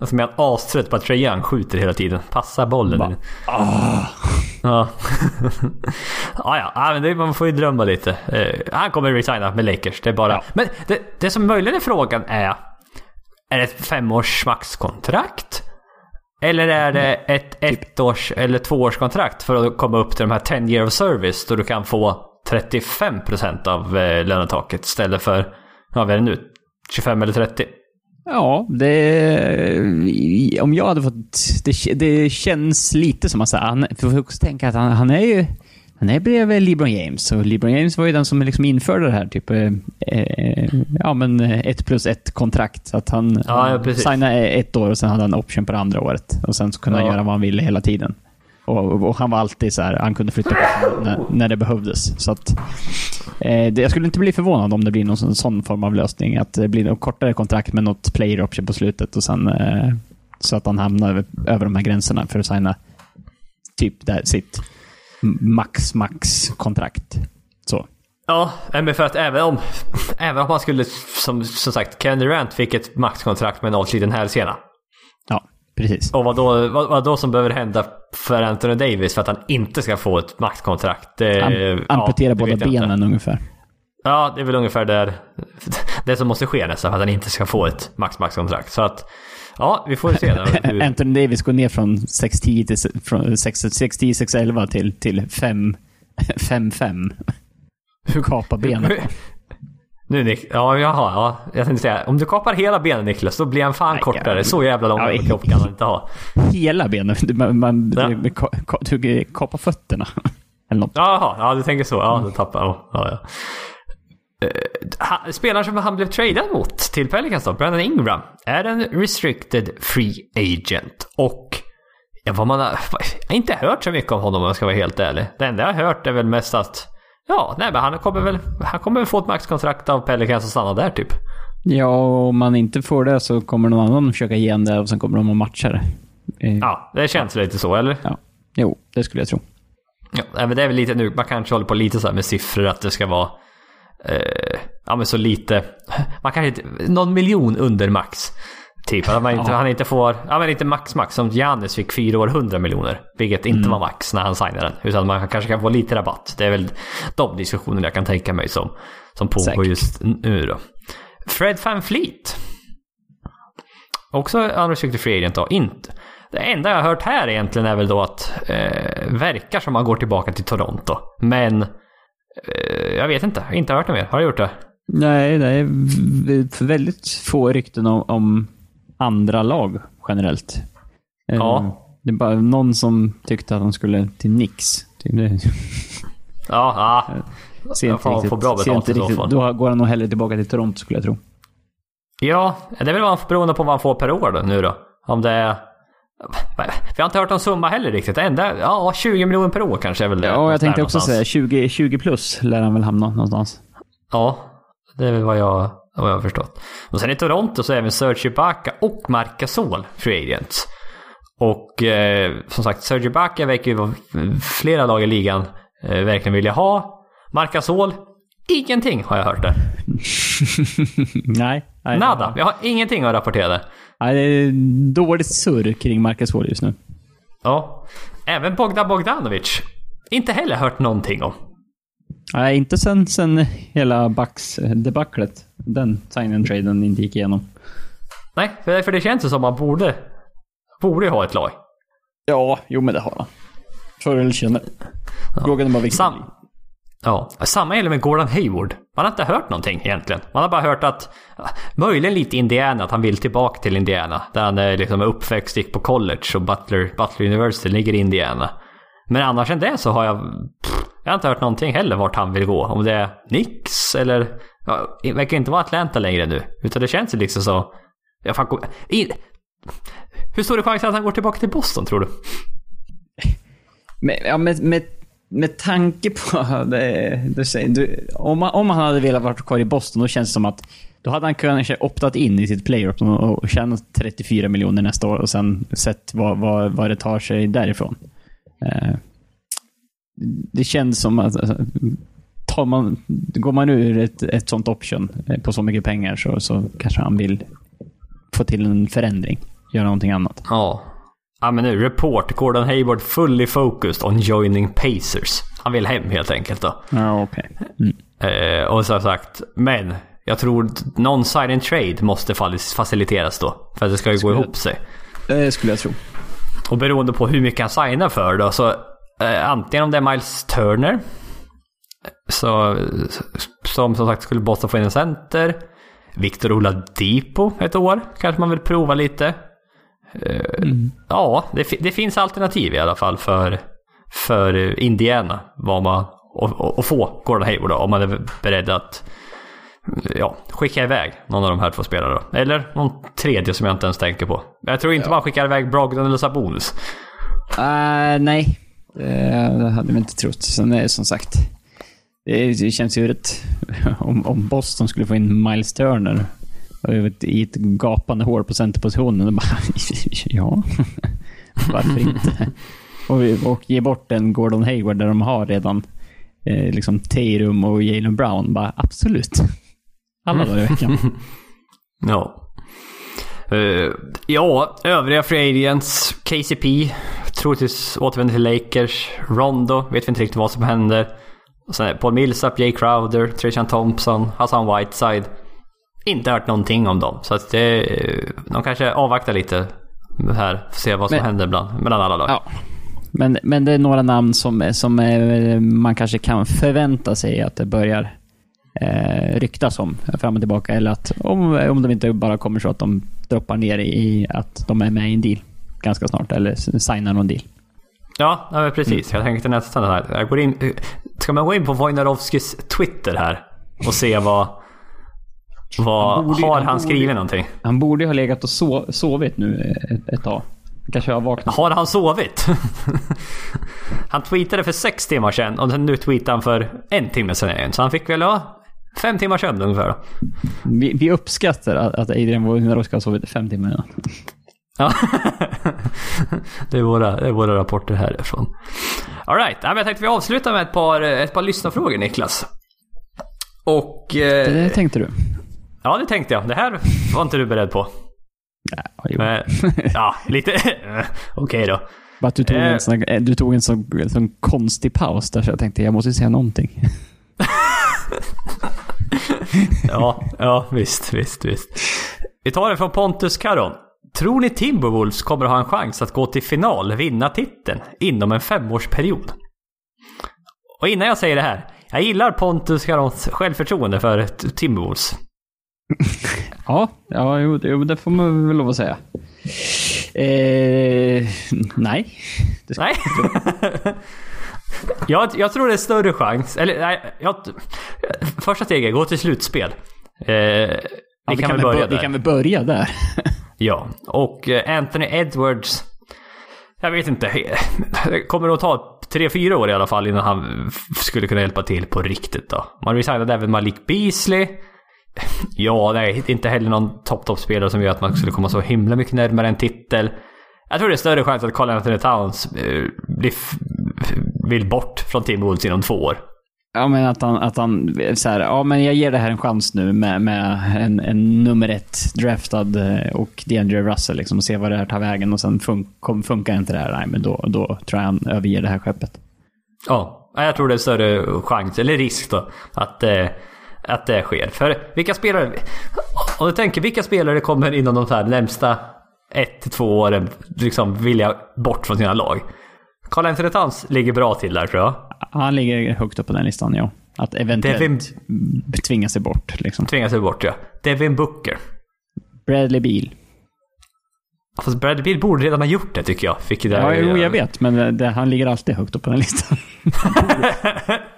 [SPEAKER 1] Alltså, jag är astrött på att Trae Young skjuter hela tiden. Passa bollen.
[SPEAKER 2] Bara, ah.
[SPEAKER 1] Ja. ja, ja. ja men det, man får ju drömma lite. Eh, han kommer resigna med Lakers. Det är bara...
[SPEAKER 2] Ja.
[SPEAKER 1] Men det, det som möjligen är frågan är... Är det ett femårs maxkontrakt? Eller är det ett ettårs eller tvåårskontrakt för att komma upp till de här 10 year of service då du kan få 35% av eh, lönetaket istället för, ja vad är det nu? 25 eller 30?
[SPEAKER 2] Ja, det... Om jag hade fått... Det, det känns lite som att säga, han, för får också tänka att han, han är ju... Han är bredvid LeBron James och LeBron James var ju den som liksom införde det här typ... Eh, eh, ja men ett plus ett kontrakt. Att han,
[SPEAKER 1] Ja, ja,
[SPEAKER 2] han signade ett år och sen hade han option på det andra året. Och sen så kunde han
[SPEAKER 1] Ja.
[SPEAKER 2] göra vad han ville hela tiden. Och, och han var alltid så här, han kunde flytta på sig när, när det behövdes. Så att, eh, det, jag skulle inte bli förvånad om det blir någon sån, sån form av lösning. Att det blir något kortare kontrakt med något player option på slutet och sen eh, så att han hamnar över, över de här gränserna för att signa typ där, sitt max max kontrakt. Så.
[SPEAKER 1] Ja, eh, men för att även om, även om man skulle, som, som sagt, Kenny Durant fick ett maxkontrakt med en avsliten hälsena.
[SPEAKER 2] Ja, precis.
[SPEAKER 1] Och vad då, vad, vad då som behöver hända för Anthony Davis för att han inte ska få ett maxkontrakt? Det,
[SPEAKER 2] Am,
[SPEAKER 1] ja,
[SPEAKER 2] amputera
[SPEAKER 1] det
[SPEAKER 2] båda
[SPEAKER 1] jag inte.
[SPEAKER 2] benen ungefär.
[SPEAKER 1] Ja, det är väl ungefär där det som måste ske nästan för att han inte ska få ett max-max-kontrakt. Så att, ja, vi får se. Då, hur,
[SPEAKER 2] Anthony Davis går ner från 6'10 till se- från 6'10, 6'11 till, till 5 5-5. Hur kapar benet?
[SPEAKER 1] Nu Nick, ja, jaha, ja, jag tänkte säga, om du kapar hela benen Niklas, då blir han fan
[SPEAKER 2] Nej,
[SPEAKER 1] kortare.
[SPEAKER 2] ja.
[SPEAKER 1] Så jävla lång
[SPEAKER 2] Ja,
[SPEAKER 1] kropp kan han inte ha.
[SPEAKER 2] Hela benet? Du, man, man,
[SPEAKER 1] Ja.
[SPEAKER 2] du, ka, ka, du kapar fötterna? Eller något.
[SPEAKER 1] Jaha, ja du tänker så. Ja, då tappar jag. Ja, ja. Ha- Spelaren som han blev tradad mot till Pelicans då, Brandon Ingram, är en restricted free agent. Och ja, vad man har, jag har inte hört så mycket om honom om jag ska vara helt ärlig. Det enda jag har hört är väl mest att Ja, nej men han kommer väl, han kommer väl få ett maxkontrakt av Pelicans och stanna där typ.
[SPEAKER 2] Ja, om man inte får det så kommer någon annan försöka ge en det och sen kommer de att matcha det. Eh,
[SPEAKER 1] Ja, det känns lite så, eller?
[SPEAKER 2] ja. Jo, det skulle jag tro.
[SPEAKER 1] Ja, men det är väl lite nu, man kanske håller på lite så här med siffror att det ska vara eh, Ja men så lite, man kanske inte, någon miljon under max. Typ att man inte,
[SPEAKER 2] Ja.
[SPEAKER 1] han inte får, ja men inte max max som Giannis fick fyra år 100 miljoner. Vilket inte
[SPEAKER 2] Mm.
[SPEAKER 1] var max när han signade den. Utan man kanske kan få lite rabatt. Det är väl de diskussionerna jag kan tänka mig som, som pågår
[SPEAKER 2] Säkert.
[SPEAKER 1] just nu då. Fred Van Fleet. Också unrestricted free agent då. Inte. Det enda jag har hört här egentligen är väl då att eh, verkar som han går tillbaka till Toronto. Men eh, jag vet inte. Inte hört något mer. Har du gjort det?
[SPEAKER 2] Nej, det är väldigt få rykten om, om andra lag generellt. Eh,
[SPEAKER 1] Ja.
[SPEAKER 2] Det är bara någon som tyckte att han skulle till Nix.
[SPEAKER 1] Ja, ja.
[SPEAKER 2] Ser inte riktigt,
[SPEAKER 1] får bra
[SPEAKER 2] ser inte riktigt. Då går han nog hellre tillbaka till Toronto skulle jag tro.
[SPEAKER 1] Ja, det är väl beroende på vad han får per år då, nu då. Om det är... Vi har inte hört någon summa heller riktigt. Enda, ja 20 miljoner per år kanske är väl det.
[SPEAKER 2] Ja, jag tänkte också
[SPEAKER 1] någonstans.
[SPEAKER 2] säga 20, 20 plus lär han väl hamna någonstans.
[SPEAKER 1] Ja, det är väl vad jag, vad jag har förstått. Och sen i Toronto så är även Serge Ibaka och Marc Gasol free agents. Och eh, som sagt, Serge Ibaka verkar ju vara flera lag i ligan eh, verkligen vilja ha. Marc Gasol, ingenting har jag hört där.
[SPEAKER 2] nej. nej
[SPEAKER 1] Nada. Jag har ingenting att rapportera där.
[SPEAKER 2] Nej, det är dåligt surr kring Marcus Wall just nu.
[SPEAKER 1] Ja. Även Bogdan Bogdanovic. Inte heller hört någonting om.
[SPEAKER 2] Nej, inte sen, sen hela Bucks-debaclet. Den sign-and-traden inte gick igenom.
[SPEAKER 1] Nej, för, för det känns ju som man borde, borde ha ett lag.
[SPEAKER 2] Ja, jo men det har han. Förr eller senare. Frågan är bara vilken.
[SPEAKER 1] Sam, ja, samma gäller med Gordon Hayward. Man har inte hört någonting egentligen. Man har bara hört att, möjligen lite Indiana, att han vill tillbaka till Indiana. Där han är liksom uppväxt, gick på college och Butler, Butler University ligger i Indiana. Men annars än det så har jag, pff, jag har inte hört någonting heller vart han vill gå. Om det är Nix eller, ja, det verkar inte vara Atlanta längre nu. Utan det känns ju liksom så, ja, fan, i, hur stor är chansen att han går tillbaka till Boston tror du?
[SPEAKER 2] Med, ja, med, med, med tanke på... Det, det, du, om, man, om han hade velat vara kvar i Boston, då känns det som att då hade han kanske optat in i sitt player och, och tjänat 34 miljoner nästa år och sen sett vad, vad, vad det tar sig därifrån. Eh, Eh, det känns som att alltså, tar man, går man ur ett, ett sånt option eh, på så mycket pengar så, så kanske han vill få till en förändring. Göra någonting annat.
[SPEAKER 1] Ja. Ja men nu, report. Gordon Hayward fully focused on joining Pacers. Han vill hem helt enkelt då.
[SPEAKER 2] Ja, okej. Okay. Mm.
[SPEAKER 1] Eh, och som sagt, men jag tror någon sign and trade måste faciliteras då. För att det ska ju gå ihop sig.
[SPEAKER 2] Det skulle jag tro.
[SPEAKER 1] Och beroende på hur mycket han signar för då, så eh, antingen om det är Miles Turner. Så, som som sagt skulle Boston få in en center. Victor Oladipo ett år kanske man vill prova lite. Mm. Ja, det, det, finns alternativ i alla fall för, för Indiana. Vad man, och, och, och få Gordon Hayward då, om man är beredd att ja, skicka iväg någon av de här två spelarna. Eller någon tredje som jag inte ens tänker på. Jag tror inte ja. man skickar iväg Brogdon eller Sabonis.
[SPEAKER 2] Uh, nej, Eh, det hade vi inte trott. Sen är det som sagt, det känns ju rätt... Om, om Boston skulle få in Miles Turner i ett gapande hål på centerpositionen. Bara, ja, varför inte? Och, och ge bort en Gordon Hayward där de har redan eh, liksom Tatum och Jalen Brown. Bara absolut. Alla dagar i veckan.
[SPEAKER 1] ja. Uh, ja, övriga free agents. KCP. Troligtvis återvänder till Lakers. Rondo. Vet vi inte riktigt vad som händer. sen Paul Millsap, Jay Crowder, Trishan Thompson, Hassan Whiteside. Inte hört någonting om dem. Så att det, de kanske avvaktar lite här. Får se vad som men, händer bland, mellan alla lag. Ja.
[SPEAKER 2] Men, men det är några namn som, som är, man kanske kan förvänta sig att det börjar eh, ryktas om fram och tillbaka. Eller att om, om de inte bara kommer så att de droppar ner i att de är med i en deal ganska snart. Eller signar någon deal.
[SPEAKER 1] Ja, ja precis. Mm. Jag tänkte nästan här. Jag går in, ska man gå in på Wojnarowskis Twitter här och se vad vad, borde, har han, han skrivit borde, någonting?
[SPEAKER 2] Han borde ha legat och sov, sovit nu ett, ett tag. Kanske har vaknat.
[SPEAKER 1] Har han sovit? han tweetade för sex timmar sedan och nu tweetar han för en timme sedan igen. Så han fick väl ha fem timmar sömn ungefär.
[SPEAKER 2] Vi, vi uppskattar att Adrian Wojnarowski har sovit fem timmar innan.
[SPEAKER 1] Ja. det, är våra, det är våra rapporter härifrån. Alright, jag tänkte vi avslutar med ett par, ett par lyssnarfrågor Niklas. Och...
[SPEAKER 2] Eh, det tänkte du?
[SPEAKER 1] Ja, det tänkte jag. Det här var inte du beredd på.
[SPEAKER 2] Ja,
[SPEAKER 1] Men, ja lite... Okej okay då.
[SPEAKER 2] Bara att du tog en, eh. sån, du tog en sån, sån konstig paus där så jag tänkte jag måste säga någonting.
[SPEAKER 1] ja, ja visst, visst, visst. Vi tar det från Pontus Caron. Tror ni Timberwolves kommer att ha en chans att gå till final, vinna titeln, inom en femårsperiod? Och innan jag säger det här. Jag gillar Pontus Carons självförtroende för Timberwolves.
[SPEAKER 2] ja, ja jo, det, det får man väl lov att säga. Eh, nej.
[SPEAKER 1] nej. jag, jag tror det är större chans. Eller nej, jag, första steget, gå till slutspel. Eh, vi,
[SPEAKER 2] ja, kan, kan väl börja där. Vi kan väl börja där.
[SPEAKER 1] ja, och eh, Anthony Edwards. Jag vet inte. Kommer att ta tre, fyra år i alla fall innan han skulle kunna hjälpa till på riktigt då. Man resignade även Malik Beasley. Ja, nej, inte heller någon topp-topp-spelare som gör att man skulle komma så himla mycket närmare en titel. Jag tror det är större chans att Carl Anthony Towns eh, blir vill bort från Tim Wolves inom två år.
[SPEAKER 2] Ja, men att han, att han så här, ja men jag ger det här en chans nu med, med en, en nummer ett draftad eh, och DeAndre Russell liksom och se vad det här tar vägen och sen fun, funkar inte det här, nej men då, då tror jag han överger det här skeppet.
[SPEAKER 1] Ja. jag tror det är större chans, eller risk då, att, eh, att det sker. För vilka spelare... Om du tänker, vilka spelare kommer inom de här närmsta ett till två åren liksom vilja bort från sina lag? Karl Anthony Towns ligger bra till där tror jag.
[SPEAKER 2] Han ligger högt upp på den listan, ja. Att eventuellt
[SPEAKER 1] Devin-
[SPEAKER 2] tvinga sig bort. Liksom.
[SPEAKER 1] Tvingar sig bort ja. Devin Booker.
[SPEAKER 2] Bradley Beal.
[SPEAKER 1] Fast Bradley Beal borde redan ha gjort det tycker jag. Fick det
[SPEAKER 2] Ja, jo, jag vet. Men det, han ligger alltid högt upp på den listan.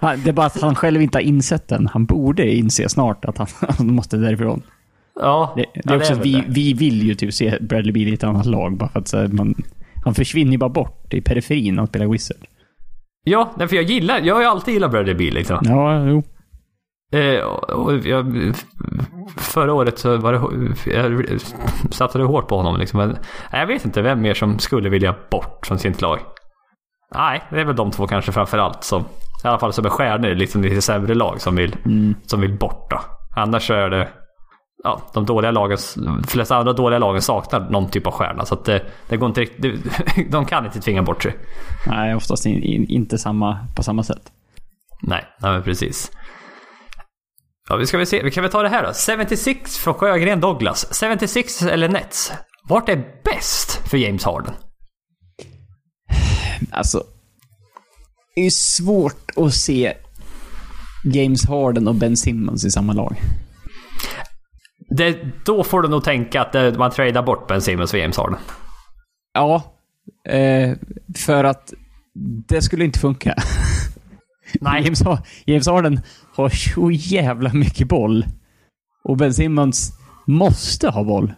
[SPEAKER 2] Han- det är bara att han själv inte har insett den. Han borde inse snart att han, han måste därifrån.
[SPEAKER 1] Ja,
[SPEAKER 2] Det, det
[SPEAKER 1] ja,
[SPEAKER 2] är också att
[SPEAKER 1] väl
[SPEAKER 2] vi,
[SPEAKER 1] det.
[SPEAKER 2] vi vill ju typ se Bradley Beal i ett annat lag. Bara för att så här, man, han försvinner ju bara bort i periferin när han spelar Wizard.
[SPEAKER 1] Ja, nej, för jag gillar... Jag har ju alltid gillat Bradley Beal liksom.
[SPEAKER 2] Ja, jo.
[SPEAKER 1] Eh, och jag, förra året så var det... Jag satsade hårt på honom liksom. Men jag vet inte vem mer som skulle vilja bort från sitt lag. Nej, det är väl de två kanske framför allt som... I alla fall som är stjärnor, liksom lite sämre lag som vill, som vill bort då. Annars så är det... Ja, de dåliga lagen, de flesta andra dåliga lagen saknar någon typ av stjärna. Så att det, det går inte riktigt... De kan inte tvinga bort sig.
[SPEAKER 2] Nej, oftast in, in, inte samma, på samma sätt.
[SPEAKER 1] Nej, nej men precis. Ja, vi ska väl se. Vi kan väl ta det här då. 76 från Sjögren Douglas. 76 eller Nets? Vart är bäst för James Harden?
[SPEAKER 2] Alltså, det är svårt att se James Harden och Ben Simmons i samma lag.
[SPEAKER 1] Det, då får du nog tänka att det, man tradar bort Ben Simmons för James Harden.
[SPEAKER 2] Ja, eh, för att det skulle inte funka.
[SPEAKER 1] Nej,
[SPEAKER 2] James, James Harden har så jävla mycket boll. Och Ben Simmons måste ha boll.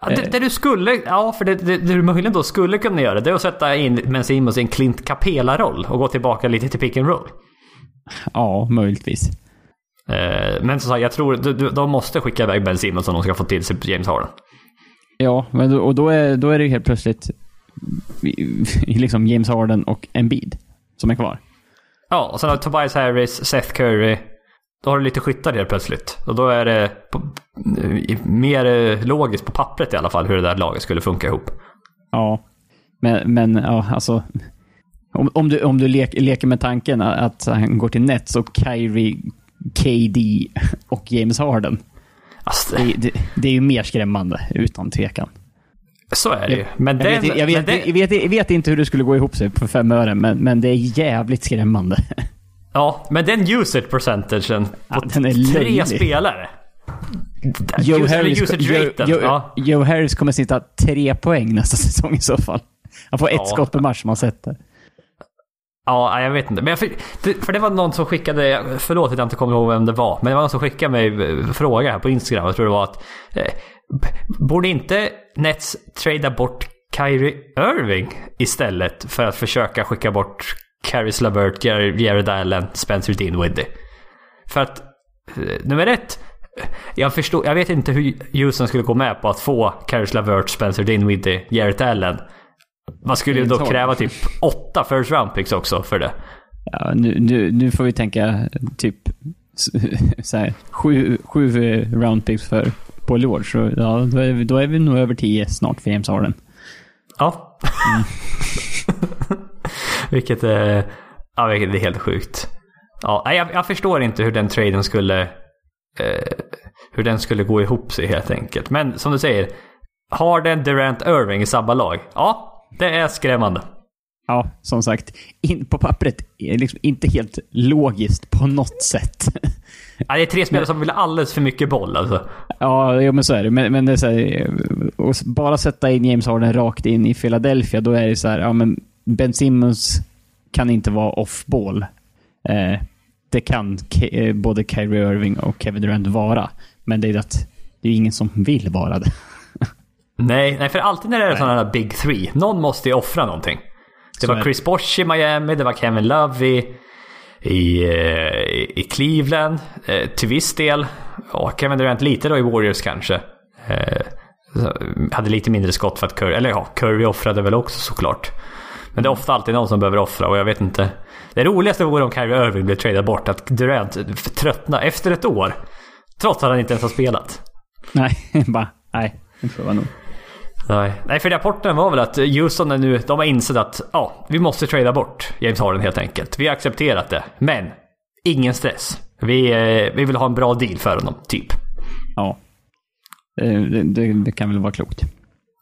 [SPEAKER 1] Ja, det, det du skulle... Ja, för det, det, det du möjligen då skulle kunna göra det är att sätta in Ben Simmons i en Clint Capela-roll och gå tillbaka lite till pick and roll.
[SPEAKER 2] Ja, möjligtvis.
[SPEAKER 1] Eh, men som sagt, jag tror de, måste skicka iväg Ben Simmons om de ska få till sig James Harden.
[SPEAKER 2] Ja, men då, och då är, då är det helt plötsligt liksom James Harden och Embiid som är kvar.
[SPEAKER 1] Ja, och sen har Tobias Harris, Seth Curry. Då har du lite skyttar helt plötsligt. Och då är det på, mer logiskt på pappret i alla fall hur det där laget skulle funka ihop.
[SPEAKER 2] Ja, men, men ja, alltså. Om, om du, om du lek, leker med tanken att han går till Nets och Kyrie, KD och James Harden.
[SPEAKER 1] Alltså,
[SPEAKER 2] Det, det, det är ju mer skrämmande, utan tvekan.
[SPEAKER 1] så är det ju. Men
[SPEAKER 2] Jag,
[SPEAKER 1] den,
[SPEAKER 2] vet, jag, vet,
[SPEAKER 1] men den,
[SPEAKER 2] jag, vet, jag vet inte hur det skulle gå ihop sig på fem öre, men, men det är jävligt skrämmande.
[SPEAKER 1] Ja, men den usage percentagen på
[SPEAKER 2] Ja, den är
[SPEAKER 1] tre
[SPEAKER 2] löjlig.
[SPEAKER 1] spelare.
[SPEAKER 2] Joe Harris, Joe, Joe,
[SPEAKER 1] ja.
[SPEAKER 2] Joe Harris kommer sitta tre poäng nästa säsong i så fall. Han får ett
[SPEAKER 1] Ja.
[SPEAKER 2] skott per match som han sätter.
[SPEAKER 1] Ja, jag vet inte. Men jag, för, det- för det var någon som skickade, förlåt att jag inte kommer ihåg vem det var, men det var någon som skickade mig en fråga här på Instagram. Jag tror det var att, eh, borde inte Nets trada bort Kyrie Irving istället för att försöka skicka bort Caris LeVert, Jared Allen, Spencer Dinwiddie? För att, eh, nummer ett, eh, jag, förstår, jag vet inte hur Houston skulle gå med på att få Caris LeVert, Spencer Dinwiddie, Jared Allen. Man skulle ju då kräva
[SPEAKER 2] Harden.
[SPEAKER 1] typ åtta first round picks också för det.
[SPEAKER 2] Ja, nu, nu, nu får vi tänka typ så här, sju, sju eh, round picks för Paul George. Så, ja, då, är vi, då är vi nog över tio snart för James Harden.
[SPEAKER 1] Ja. vilket, är, ja, vilket är helt sjukt. Ja, jag, jag förstår inte hur den traden skulle eh, hur den skulle gå ihop sig helt enkelt. Men som du säger, har den Durant Irving i samma lag? Ja, det är skrämmande.
[SPEAKER 2] Ja, som sagt, in, på pappret är liksom inte helt logiskt på något sätt.
[SPEAKER 1] Ja, det är tre spelare som vill alldeles för mycket boll alltså.
[SPEAKER 2] Ja, jo, men så är det. Men, men det är så här, och bara sätta in James Harden rakt in i Philadelphia, då är det så här, ja men Ben Simmons kan inte vara off-ball. Eh, det kan eh, både Kyrie Irving och Kevin Durant vara. Men det är att det är ingen som vill vara det.
[SPEAKER 1] Nej, nej, för alltid när det är sådana här big three, någon måste ju offra någonting. Det
[SPEAKER 2] Så
[SPEAKER 1] var. Chris Bosh i Miami, det var Kevin Love i, i, eh, i Cleveland eh, till viss del. Och Kevin Durant lite då i Warriors kanske. Eh, hade lite mindre skott för att Curry, eller ja, Curry offrade väl också såklart. Men det är ofta alltid någon som behöver offra och jag vet inte. Det roligaste vore om Kyrie Irving blev tradad bort, att Durant tröttnar efter ett år. Trots att han inte ens har spelat.
[SPEAKER 2] Nej, bara, nej, det får vara nog.
[SPEAKER 1] Nej. Nej, för rapporten var väl att Houston är nu, de har insett att ja, vi måste trada bort James Harden helt enkelt. Vi har accepterat det. Men ingen stress. Vi, eh, vi vill ha en bra deal för honom, typ.
[SPEAKER 2] Ja. Eh, Det, det, det kan väl vara klokt.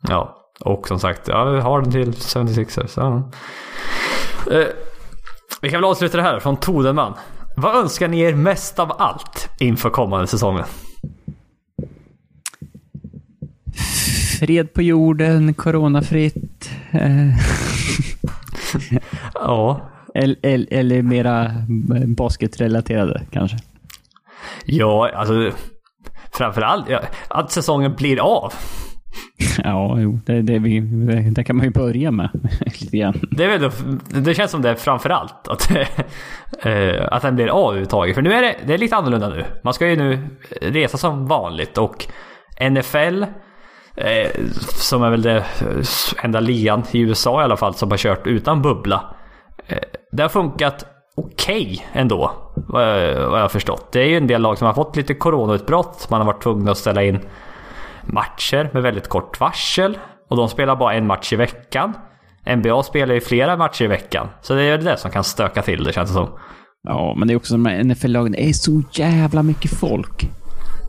[SPEAKER 1] Ja, och som sagt, ja, vi har den till 76ers. Ja. Eh, vi kan väl avsluta det här från Todeman. Vad önskar ni er mest av allt inför kommande säsongen?
[SPEAKER 2] Fred på jorden, coronafritt. Eh,
[SPEAKER 1] Ja,
[SPEAKER 2] eller, eller, eller mera basketrelaterade kanske.
[SPEAKER 1] ja alltså framförallt ja, att säsongen blir av.
[SPEAKER 2] Ja, jo, det, det, vi, det kan man ju börja med lite grann.
[SPEAKER 1] Det, väl, det känns som det är framförallt att, eh, att den blir av överhuvudtaget. För nu är det, det är lite annorlunda nu. Man ska ju nu resa som vanligt och NFL, eh, som är väl det eh, enda ligan i USA i alla fall som har kört utan bubbla. Eh, det har funkat okej ändå, vad jag, vad jag har förstått. Det är ju en del lag som har fått lite coronautbrott. Man har varit tvungna att ställa in matcher med väldigt kort varsel. Och de spelar bara en match i veckan. NBA spelar ju flera matcher i veckan. Så det är det som kan stöka till det känns det som.
[SPEAKER 2] Ja, men det är också de här NFL-lagen. Det är så jävla mycket folk.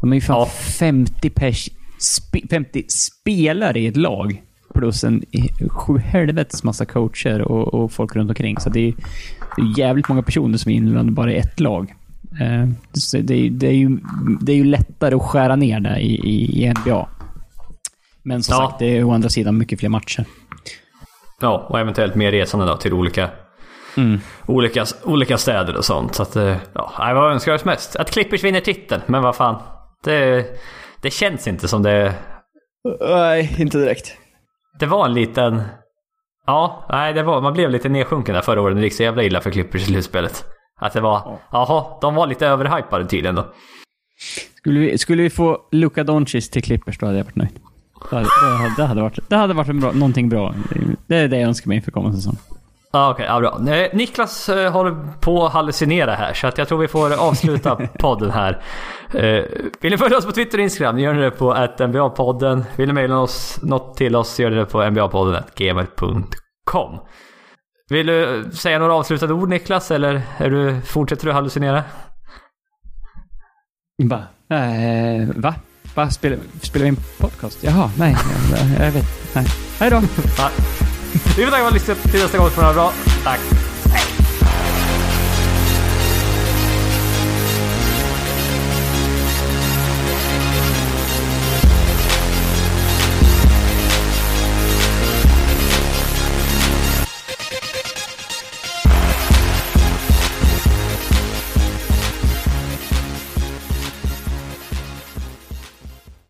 [SPEAKER 2] De är ju fan
[SPEAKER 1] Ja.
[SPEAKER 2] 50 pers, spe, 50 spelare i ett lag. Plus en sju helvetes massa coacher och, och folk runt omkring. Så det är, det är jävligt många personer som är inblandade bara i ett lag. Eh, så det, är- det, är ju, det är ju lättare att skära ner det i, i, i NBA. Men som
[SPEAKER 1] Ja.
[SPEAKER 2] sagt, det är å andra sidan mycket fler matcher.
[SPEAKER 1] Ja, och eventuellt mer resande då till olika,
[SPEAKER 2] Mm.
[SPEAKER 1] olika, olika städer och sånt. Så att, eh, ja, vad önskar oss mest? Att Clippers vinner titeln. Men vad fan. Det, det känns inte som det...
[SPEAKER 2] Nej, inte direkt.
[SPEAKER 1] Det var en liten... Ja, nej, det var, man blev lite nedsjunken där förra året. Det gick så jävla illa för Clippers i slutspelet. Att det var... Jaha, de var lite överhypade tydligen då.
[SPEAKER 2] Skulle vi, skulle vi få Luka Doncic till Clippers, då hade jag varit nöjd. Det hade, det hade, varit, det hade varit en bra, någonting bra. Det är det jag önskar mig inför kommande säsong.
[SPEAKER 1] Ja, okej. ja, bra. Eh, Niklas eh, håller på att hallucinera här, så att jag tror vi får avsluta podden här. Eh, vill ni följa oss på Twitter och Instagram, gör ni det på NBA-podden. Vill ni mejla oss något till oss, gör ni det på nbapodden.gmail.com. Vill du säga några avslutande ord Niklas, eller är du, fortsätter du hallucinera?
[SPEAKER 2] Va? Eh, va? Va? Spelar, spelar vi in podcast? Jaha, nej. Jag, jag vet. Nej. Hej då.
[SPEAKER 1] Vi får tacka för att ni lyssnade till nästa gång. För bra. Tack.